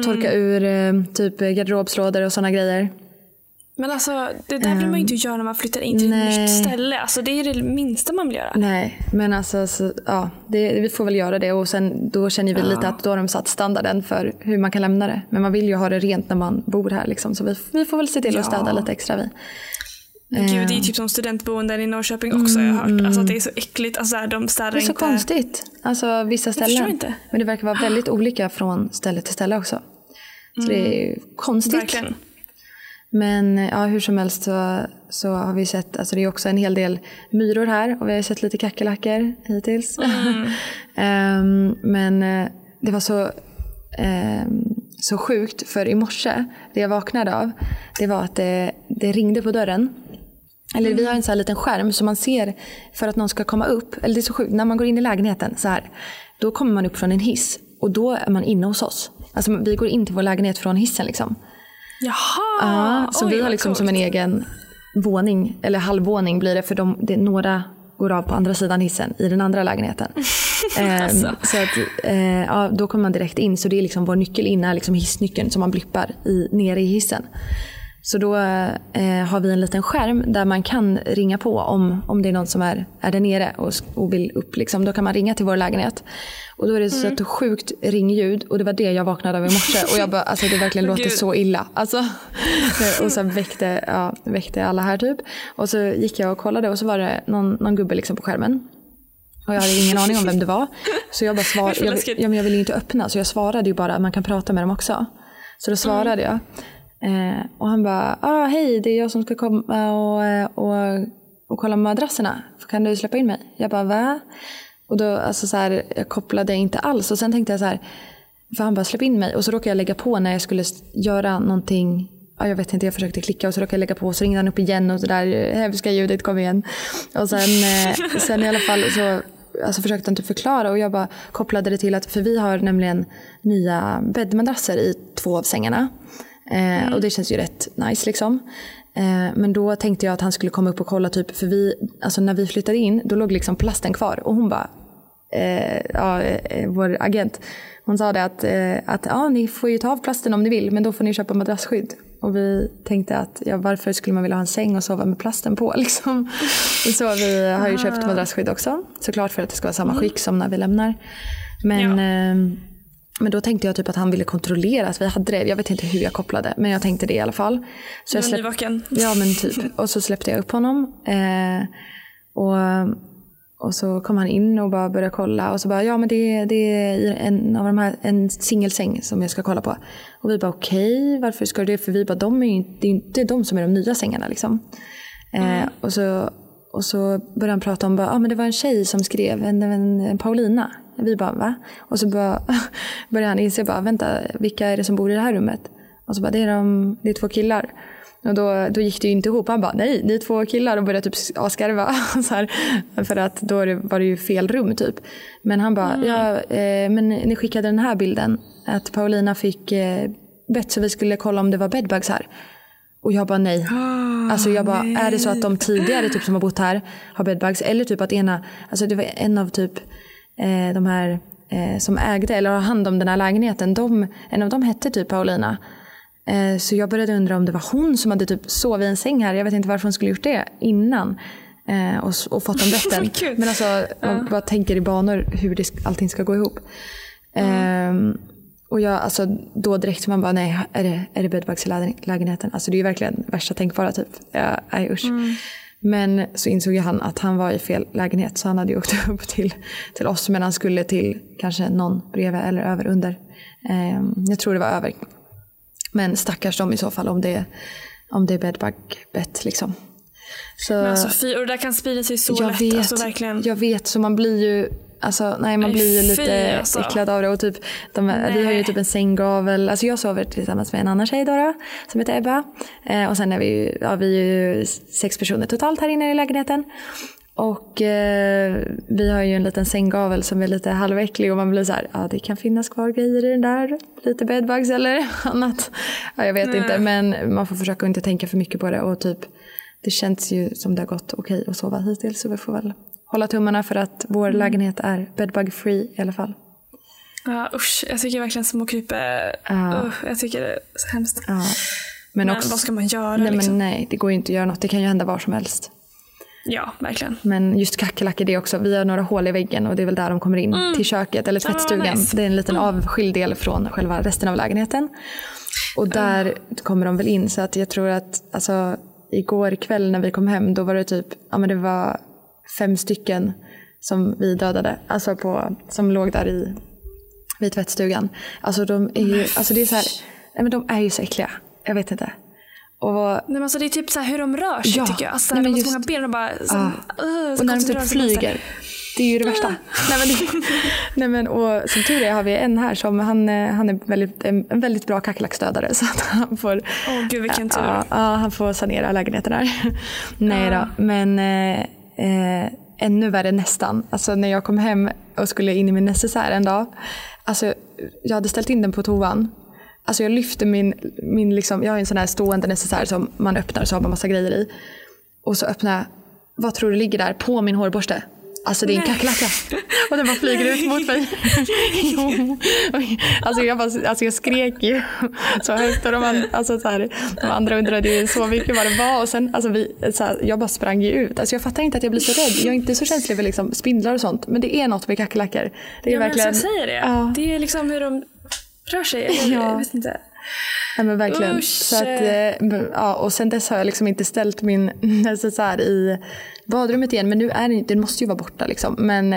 torka ur eh, typ garderobslådor och sådana grejer. Men alltså, det där vill man ju inte göra när man flyttar in till ett Nej. nytt ställe. Alltså, det är det minsta man vill göra. Nej, men alltså så, ja, det, vi får väl göra det och sen då känner vi lite att då har de satt standarden för hur man kan lämna det. Men man vill ju ha det rent när man bor här liksom, så vi, vi får väl se till att Ja. städa lite extra vi. Gud, det är typ som studentboenden i Norrköping också har jag hört. Alltså att det är så äckligt. Alltså där, de städar Det är så inte. konstigt. Alltså vissa ställen. inte. Men det verkar vara väldigt olika från ställe till ställe också. Så det är konstigt. Verkligen. Men ja, hur som helst så, så har vi sett, alltså det är också en hel del myror här och vi har sett lite kackerlackor hittills. *laughs* Ehm, men eh, det var så, ehm, så sjukt för i morse, det jag vaknade av, det var att det, det ringde på dörren. Eller vi har en sån här liten skärm så man ser för att någon ska komma upp. Eller det är så sjukt, när man går in i lägenheten så här. Då kommer man upp från en hiss och då är man inne hos oss. Alltså vi går in till vår lägenhet från hissen liksom. Jaha! Ja, så Oj, vi har liksom som en egen våning, eller halvvåning blir det för de, det, några går av på andra sidan hissen i den andra lägenheten. *laughs* Ehm, Alltså. Så att, eh, ja, då kommer man direkt in så det är liksom vår nyckel in är liksom hissnyckeln som man blippar i, nere i hissen. Så då eh, har vi en liten skärm där man kan ringa på om, om det är någon som är, är där nere och, och vill upp. Liksom. Då kan man ringa till vår lägenhet. Och då är det så ett sjukt ringljud och det var det jag vaknade av i morse. Och jag bara, alltså det verkligen *laughs* låter Gud. så illa. Alltså, *laughs* och sen väckte, ja, väckte alla här typ. Och så gick jag och kollade och så var det någon, någon gubbe liksom på skärmen. Och jag hade ingen aning om vem det var. Så jag bara *laughs* svarade, jag, läskigt. ja, men jag ville ju inte öppna så jag svarade ju bara att man kan prata med dem också. Så då svarade jag. Eh, och han bara, ah, hej det är jag som ska komma och, eh, och, och kolla madrasserna. Kan du släppa in mig? Jag bara, va? Och då, alltså så här, jag kopplade inte alls. Och sen tänkte jag så här, för han bara släpp in mig. Och så råkade jag lägga på när jag skulle göra någonting. Ja, jag vet inte, jag försökte klicka och så råkade jag lägga på. Och så ringde han upp igen och så där hemska ljudet kom igen. Och sen, eh, sen i alla fall så alltså försökte han typ förklara och jag bara kopplade det till att, för vi har nämligen nya bäddmadrasser i två av sängarna. Eh, Och det känns ju rätt nice liksom. Eh, men då tänkte jag att han skulle komma upp och kolla typ, för vi, alltså när vi flyttade in då låg liksom plasten kvar och hon bara, eh, ja, eh, vår agent, hon sa det att, eh, att ja, ni får ju ta av plasten om ni vill men då får ni köpa madrassskydd. Och vi tänkte att ja, varför skulle man vilja ha en säng och sova med plasten på *laughs* liksom. Så vi har ju köpt madrassskydd också. Såklart för att det ska vara samma skick som när vi lämnar. Men, Ja. Men då tänkte jag typ att han ville kontrollera att vi hade det. Jag vet inte hur jag kopplade men jag tänkte det i alla fall. Så jag släpp- nyvaken. Ja men typ. Och så släppte jag upp honom. Eh, och, och så kom han in och bara började kolla. Och så bara, ja men det, är- det är en av de här, en singelsäng som jag ska kolla på. Och vi bara okej, varför ska du det? För vi bara, de är ju inte, det är inte de som är de nya sängarna liksom. Eh, och, så, och så började han prata om, bara, ah, men det var en tjej som skrev, en, en, en Paulina. Vi bara va? Och så bara, *laughs* började han inse, bara, vänta vilka är det som bor i det här rummet? Och så bara, det är, de, det är två killar. Och då, då gick det ju inte ihop. Han bara, nej, ni är två killar och började typ asgarva. *laughs* så här, för att då var det ju fel rum typ. Men han bara, mm. ja, eh, men ni skickade den här bilden. Att Paulina fick eh, bett så vi skulle kolla om det var bedbugs här. Och jag bara nej. Oh, alltså jag bara, nej. är det så att de tidigare typ som har bott här har bedbugs? Eller typ att ena, alltså det var en av typ de här eh, som ägde eller har hand om den här lägenheten. De, en av dem hette typ Paulina. Eh, så jag började undra om det var hon som hade typ sovit i en säng här. Jag vet inte varför hon skulle gjort det innan. Eh, och, och fått den *laughs* rätten. Men alltså man bara tänker i banor hur det, allting ska gå ihop. Mm. Och jag, alltså, då direkt man bara, nej, är det, är det bedbugs i lägenheten? Alltså det är ju verkligen värsta tänkbara typ. Ja, usch. Mm. Men så insåg han att han var i fel lägenhet så han hade ju åkt *laughs* upp till, till oss men han skulle till kanske någon bredvid eller över under. Eh, jag tror det var över. Men stackars dem i så fall om det, om det är bedbug-bett liksom. Så, men alltså fy, och det där kan sprida sig så jag lätt. Vet, alltså, verkligen. Jag vet, så man blir ju Alltså, nej, man blir ju lite alltså. äcklad av det. Och typ, de, vi har ju typ en sänggavel. Alltså jag sover tillsammans med en annan tjej då, som heter Ebba. Eh, och sen är vi ju, ja, vi är ju sex personer totalt här inne i lägenheten. Och eh, vi har ju en liten sänggavel som är lite halväcklig och man blir så här, ja det kan finnas kvar grejer i den där. Lite bedbugs eller *laughs* annat. Ja, jag vet nej. inte men man får försöka inte tänka för mycket på det och typ det känns ju som det har gått okej att sova hittills så vi får väl hålla tummarna för att vår mm. lägenhet är bedbug free i alla fall. Ja usch, jag tycker verkligen småkrypor, uh. uh, jag tycker det är så hemskt. Uh. Men, men också, vad ska man göra? Nej, liksom? men nej, det går ju inte att göra något. Det kan ju hända var som helst. Ja, verkligen. Men just kackerlackor det också. Vi har några hål i väggen och det är väl där de kommer in mm. till köket eller tvättstugan. Ah, nice. Det är en liten mm. avskild del från själva resten av lägenheten. Och där uh. kommer de väl in så att jag tror att alltså, igår kväll när vi kom hem då var det typ, ja men det var fem stycken som vi dödade. Alltså på, som låg där i vid tvättstugan. Alltså de är ju, alltså det är så här, nej men de är ju så äckliga. Jag vet inte. Och, nej, men alltså det är typ så hur de rör sig ja, tycker jag. Alltså, nej, men de har så många ben och bara... Så, uh, och när de typ flyger. Det är ju det värsta. Uh. *laughs* nej, men det, nej, men, och som tur är har vi en här som han, eh, han är väldigt, en, väldigt bra kackerlacksdödare. *laughs* Så att han får, oh, gud vilken tur. Ja, han får sanera lägenheten här. *laughs* nej då, men eh, ännu värre nästan. Alltså när jag kom hem och skulle in i min necessär en dag. Alltså jag hade ställt in den på toan. Alltså jag lyfte min, min liksom, jag har en sån här stående necessär som man öppnar och så har man massa grejer i. Och så öppnar jag, vad tror du ligger där på min hårborste? Alltså det är en kackerlacka. Och den bara flyger ut mot mig. jo. Alltså jag, bara, alltså jag skrek ju så högt och de, alltså så här, de andra undrade ju så mycket vad det var. Och sen, alltså vi, så här, jag bara sprang ju ut. Alltså jag fattar inte att jag blir så rädd. Jag är inte så känslig för liksom spindlar och sånt. Men det är något med kackerlackor. Det är ja, verkligen, men jag säger det. Ja. Det är liksom hur de rör sig. Eller, ja. Jag vet inte. Ja men verkligen. Så att, eh, ja, och sen dess har jag liksom inte ställt min *laughs* necessär i badrummet igen. Men nu är den, den måste ju vara borta liksom. Men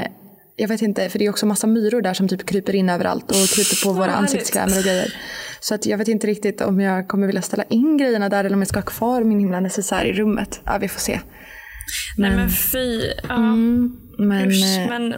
jag vet inte, för det är också massa myror där som typ kryper in överallt och kryper på våra ansiktskrämer och grejer. Så att jag vet inte riktigt om jag kommer vilja ställa in grejerna där eller om jag ska ha kvar min himla necessär i rummet. Ja, vi får se. Men, Nej men fy. Ja. Mm, men, Usch, eh, men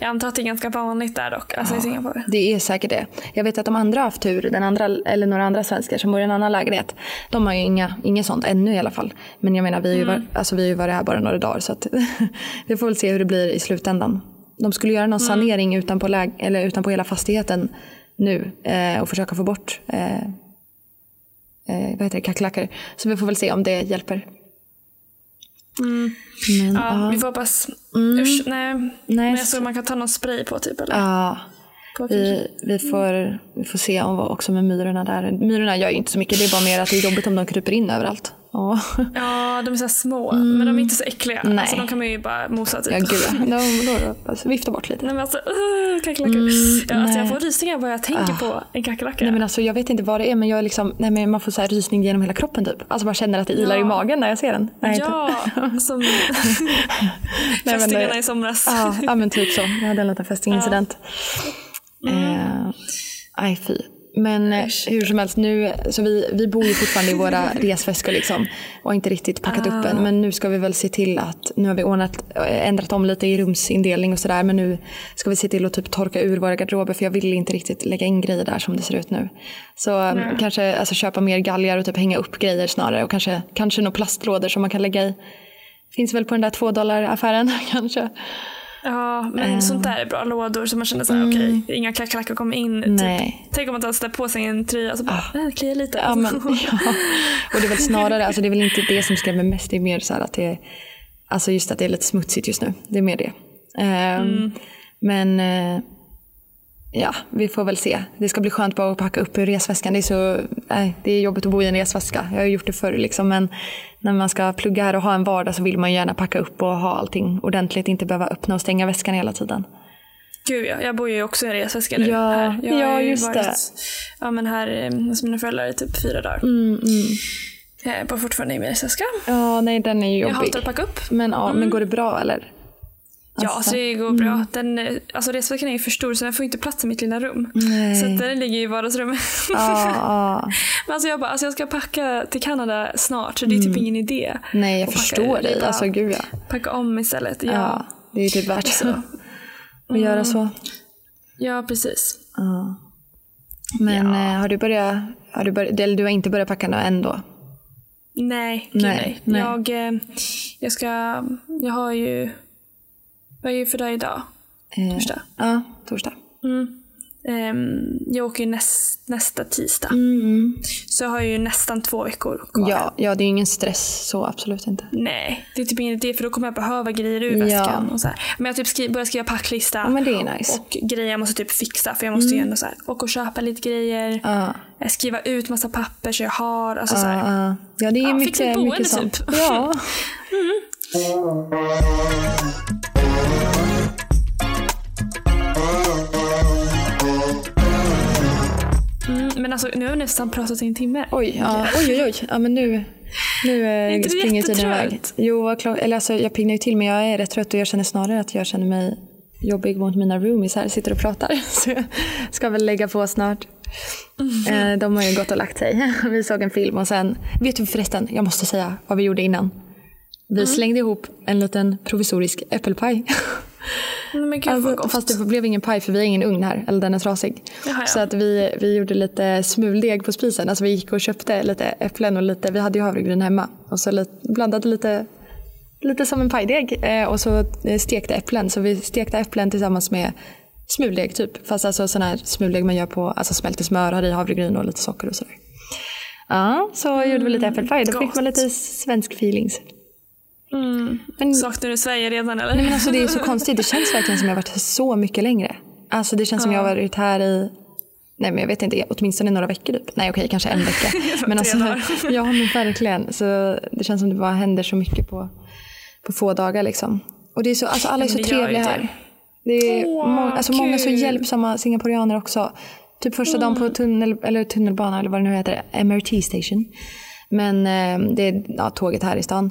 jag antar att det är ganska vanligt där dock, alltså ja, i Singapore. Det är säkert det. Jag vet att de andra har haft tur, den andra, eller några andra svenskar som bor i en annan lägenhet. De har ju inga, inget sånt ännu i alla fall. Men jag menar, vi har ju, mm. var, alltså, vi har ju varit här bara några dagar så att *laughs* vi får väl se hur det blir i slutändan. De skulle göra någon mm. sanering utanpå, läg, eller utanpå hela fastigheten nu eh, och försöka få bort eh, eh, vad heter det, kackerlackor. Så vi får väl se om det hjälper. Mm. Men, ja, ja, vi får hoppas. Mm. Usch, nej. nej. Men jag såg man kan ta någon spray på typ eller? Ja. Vi, vi, får, vi får se om vad också med myrorna där. Myrorna gör ju inte så mycket. Det är bara mer att det är jobbigt om de kryper in överallt. Oh. Ja, de är så små. Mm. Men de är inte så äckliga. Nej. Alltså, de kan man ju bara mosa typ. Ja, gud. De, då, alltså, vifta bort lite. Nej, men alltså, uh, kackerlackor. Mm, ja, alltså, jag får rysningar bara jag tänker ah. på en kackerlacka. Nej, men alltså, jag vet inte vad det är men, jag är liksom, nej, men man får så här rysning genom hela kroppen typ. Alltså man känner att det ilar ja. i magen när jag ser den. Nej, ja, som *laughs* fästingarna i somras. Ja, ja, men typ så. Jag hade en liten fästingincident. Ja. Mm. Eh, aj fy. Men eh, hur som helst, nu, så vi, vi bor ju fortfarande i våra *laughs* resväskor liksom, och har inte riktigt packat upp än. Men nu ska vi väl se till att, nu har vi ordnat, eh, ändrat om lite i rumsindelning och sådär. Men nu ska vi se till att typ torka ur våra garderober för jag vill inte riktigt lägga in grejer där som det ser ut nu. Så mm. kanske alltså, köpa mer galgar och typ hänga upp grejer snarare. Och kanske, kanske några plastlådor som man kan lägga i. Finns väl på den där två dollar affären *laughs* kanske. Ja, men um, sånt där är bra lådor så man känner såhär, mm. okej, okay, inga klackar kommer in. Typ. Tänk om man tar på sig en tröja och så bara, ah. äh, kliar lite. Ja, men, *laughs* ja. Och det är väl snarare, alltså det är väl inte det som skrämmer mest, det är mer så att det är, alltså just att det är lite smutsigt just nu. Det är mer det. Um, mm. Men uh, ja, vi får väl se. Det ska bli skönt bara att packa upp ur resväskan. Det är, så, nej, det är jobbigt att bo i en resväska. Jag har gjort det förr liksom. Men när man ska plugga här och ha en vardag så vill man gärna packa upp och ha allting ordentligt. Inte behöva öppna och stänga väskan hela tiden. Gud ja, jag bor ju också i en resväska nu. Ja, här. Jag ja just varit, det. Ja men här eh, hos mina föräldrar i typ fyra dagar. Mm, mm. Jag bor fortfarande i min resväska. Ja, nej den är ju jobbig. Jag hatar att packa upp. Men, ja, mm. men går det bra eller? Ja, alltså, det går bra. Mm. Den, alltså resväskan är ju för stor så den får inte plats i mitt lilla rum. Nej. Så den ligger i vardagsrummet. Ah, ah. *laughs* Men alltså jag bara, alltså jag ska packa till Kanada snart så det är typ mm. ingen idé. Nej, jag förstår dig. Alltså gud ja. Packa om istället. Ja, ja det är typ värt så. att mm. göra så. Ja, precis. Ah. Men ja. Eh, har du börjat, har du börjat, eller du har inte börjat packa än då? Nej, nej, nej. nej. Jag, eh, jag ska, jag har ju vad är det för dag idag? Eh, torsdag? Ja, torsdag. Mm. Um, jag åker ju näst, nästa tisdag. Mm. Så jag har ju nästan två veckor kvar. Ja, ja, det är ingen stress så absolut inte. Nej, det är typ ingen idé för då kommer jag behöva grejer ur väskan. Ja. Och så här. Men jag typ skri börjat skriva packlista. Ja, men det är nice. Och grejer jag måste typ fixa för jag måste mm. ju ändå så här, åka och köpa lite grejer. Uh. Skriva ut massa papper så jag har. Alltså, uh, så här. Uh. Ja, det är ja, mycket, fixa ett boende mycket sånt. typ. Ja. *laughs* mm. Mm, men alltså nu har vi nästan pratat i en timme. Oj, ja, oj, oj, oj. Ja, men nu, nu eh, springer tiden iväg. Jo, eller alltså, jag pignar ju till men jag är rätt trött och jag känner snarare att jag känner mig jobbig mot mina roomies här, sitter och pratar. *laughs* Så jag ska väl lägga på snart. Mm. Eh, de har ju gått och lagt sig. *laughs* Vi såg en film och sen, vet du förresten, jag måste säga vad vi gjorde innan. Vi mm. slängde ihop en liten provisorisk äppelpaj. Men gud, alltså, fast det blev ingen paj för vi har ingen ugn här, eller den är trasig. Jaha, ja. Så att vi, vi gjorde lite smuldeg på spisen. Alltså vi gick och köpte lite äpplen och lite, vi hade ju havregryn hemma. Och så lite, blandade lite, lite som en pajdeg eh, och så eh, stekte äpplen. Så vi stekte äpplen tillsammans med smuldeg typ. Fast alltså sån här smuldeg man gör på alltså smälter smör, har i havregryn och lite socker och sådär. Ja, så mm, gjorde vi lite äppelpaj. Då fick man lite svensk feelings. Mm. Men, Saknar du Sverige redan eller? Nej, men alltså, det är så konstigt. Det känns verkligen som jag har varit här så mycket längre. Alltså det känns som jag har varit här i Nej men jag vet inte, åtminstone några veckor typ. Nej okej, kanske en vecka. *laughs* men alltså, *laughs* ja men verkligen. Så det känns som det bara händer så mycket på, på få dagar liksom. Och det är så, alltså alla är så trevliga här. Det är oh, må, alltså, många så hjälpsamma singaporianer också. Typ första mm. dagen på mm. tunnel, eller tunnelbana eller vad det nu heter, MRT station. Men eh, det är ja, tåget här i stan.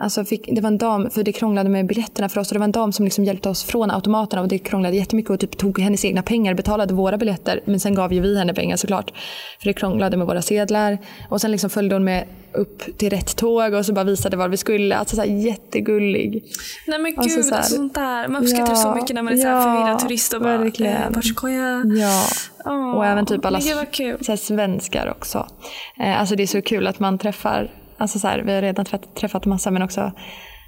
Alltså fick, det var en dam, för det krånglade med biljetterna för oss och det var en dam som liksom hjälpte oss från automaterna och det krånglade jättemycket och typ tog hennes egna pengar, betalade våra biljetter men sen gav ju vi henne pengar såklart. För det krånglade med våra sedlar och sen liksom följde hon med upp till rätt tåg och så bara visade var vi skulle. Alltså så här, jättegullig. Nej men alltså gud, så här, sånt där. Man uppskattar ja, så mycket när man är så här förvirrad turist och bara eh. Ja, oh, och även typ alla så här, svenskar också. Eh, alltså det är så kul att man träffar Alltså så här, vi har redan träffat massa men också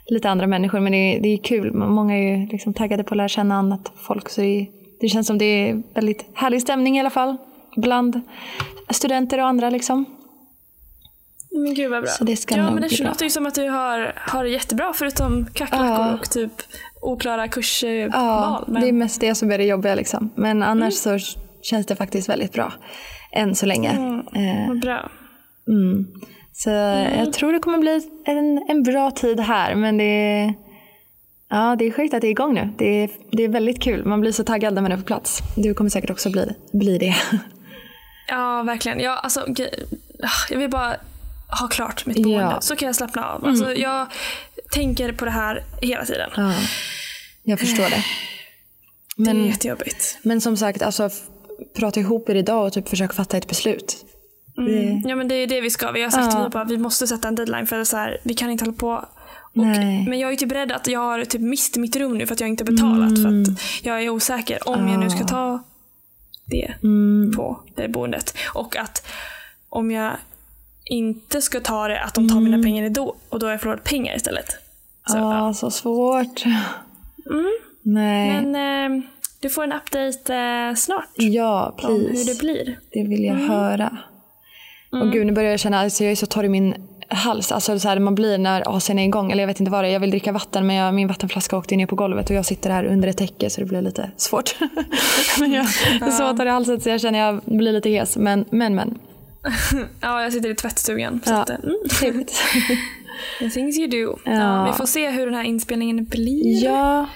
lite andra människor. Men det är, det är kul. Många är ju liksom taggade på att lära känna annat folk. Så det, det känns som det är väldigt härlig stämning i alla fall. Bland studenter och andra liksom. Men gud vad bra. Så det ska ja, nog men det bli låter ju som att du har, har det jättebra förutom kackerlackor ja. och typ oklara kursval. Ja, men... det är mest det som är det jobbiga liksom. Men annars mm. så känns det faktiskt väldigt bra. Än så länge. Mm, eh, vad bra. Mm. Så mm. jag tror det kommer bli en, en bra tid här. Men det är, ja, det är sjukt att det är igång nu. Det är, det är väldigt kul. Man blir så taggad när man är på plats. Du kommer säkert också bli, bli det. *laughs* Ja, verkligen. Ja, alltså, jag vill bara ha klart mitt boende. Ja. Så kan jag slappna av. Alltså, mm. Jag tänker på det här hela tiden. Ja, jag förstår det. Men, det är jättejobbigt. Men som sagt, alltså, prata ihop er idag och typ försöka fatta ett beslut. Mm. Ja men det är det vi ska. Vi har sagt Ja. att vi, bara, vi måste sätta en deadline för så här, vi kan inte hålla på. Och, men jag är typ rädd att jag har typ mist mitt rum nu för att jag inte har betalat. För Mm. att jag är osäker om jag nu ska ta det Mm. på det boendet. Och att om jag inte ska ta det, att de tar mina pengar då och då har jag förlorat pengar istället. Så, Mm. ja, ja. så svårt. Mm. Nej. Men eh, du får en update eh, snart ja, om hur please. det blir. Det vill jag höra. Och gud, nu börjar jag känna att alltså, jag är så torr i min hals. Alltså så här, man blir när AC'n är igång. Eller jag vet inte vad det är. Jag vill dricka vatten men jag, min vattenflaska åkte ner på golvet och jag sitter här under ett täcke så det blir lite svårt. *laughs* men jag är så torr i halsen så jag känner jag blir lite hes. Men, men, men. *laughs* Ja, jag sitter i tvättstugan. Så Ja, att, mm. trevligt. The things you do. Ja. Ja, vi får se hur den här inspelningen blir. ja,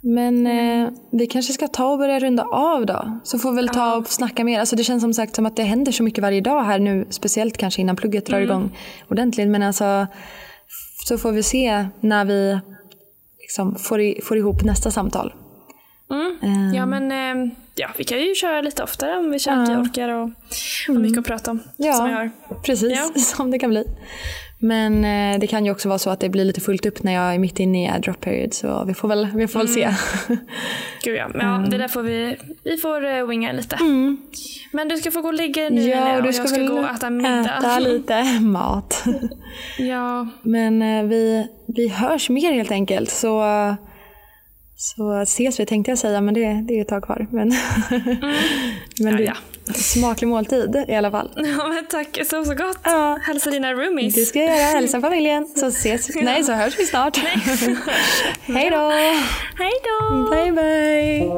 men eh, vi kanske ska ta och börja runda av då. Så får vi väl ta och snacka mer. Alltså det känns som sagt som att det händer så mycket varje dag här nu. Speciellt kanske innan plugget drar igång ordentligt. Men alltså så får vi se när vi liksom får, i, får ihop nästa samtal. Mm. Ehm, Ja, men eh, ja, vi kan ju köra lite oftare om vi känner att vi orkar och har mycket att prata om. Ja. Som vi har. Precis, Ja. *laughs* som det kan bli. Men eh, det kan ju också vara så att det blir lite fullt upp när jag är mitt inne i drop period. Så vi får väl, vi får väl se. *laughs* Gud ja, men ja det där får vi, vi får uh, winga lite. Mm. Men du ska få gå och lägga dig nu Ja, och du ska, jag ska gå och äta middag. äta lite *laughs* mat. Ja, Men eh, vi, vi hörs mer helt enkelt. Så, så ses vi tänkte jag säga, men det, det är ett tag kvar. Men, *laughs* men Ja, ja. Smaklig måltid i alla fall. *laughs* ja men tack, så så gott. Ja. Hälsa dina roomies. Det ska jag göra. Hälsa *laughs* familjen. Så ses Nej, så hörs vi snart. *laughs* Hej då! Hej då! Bye, bye!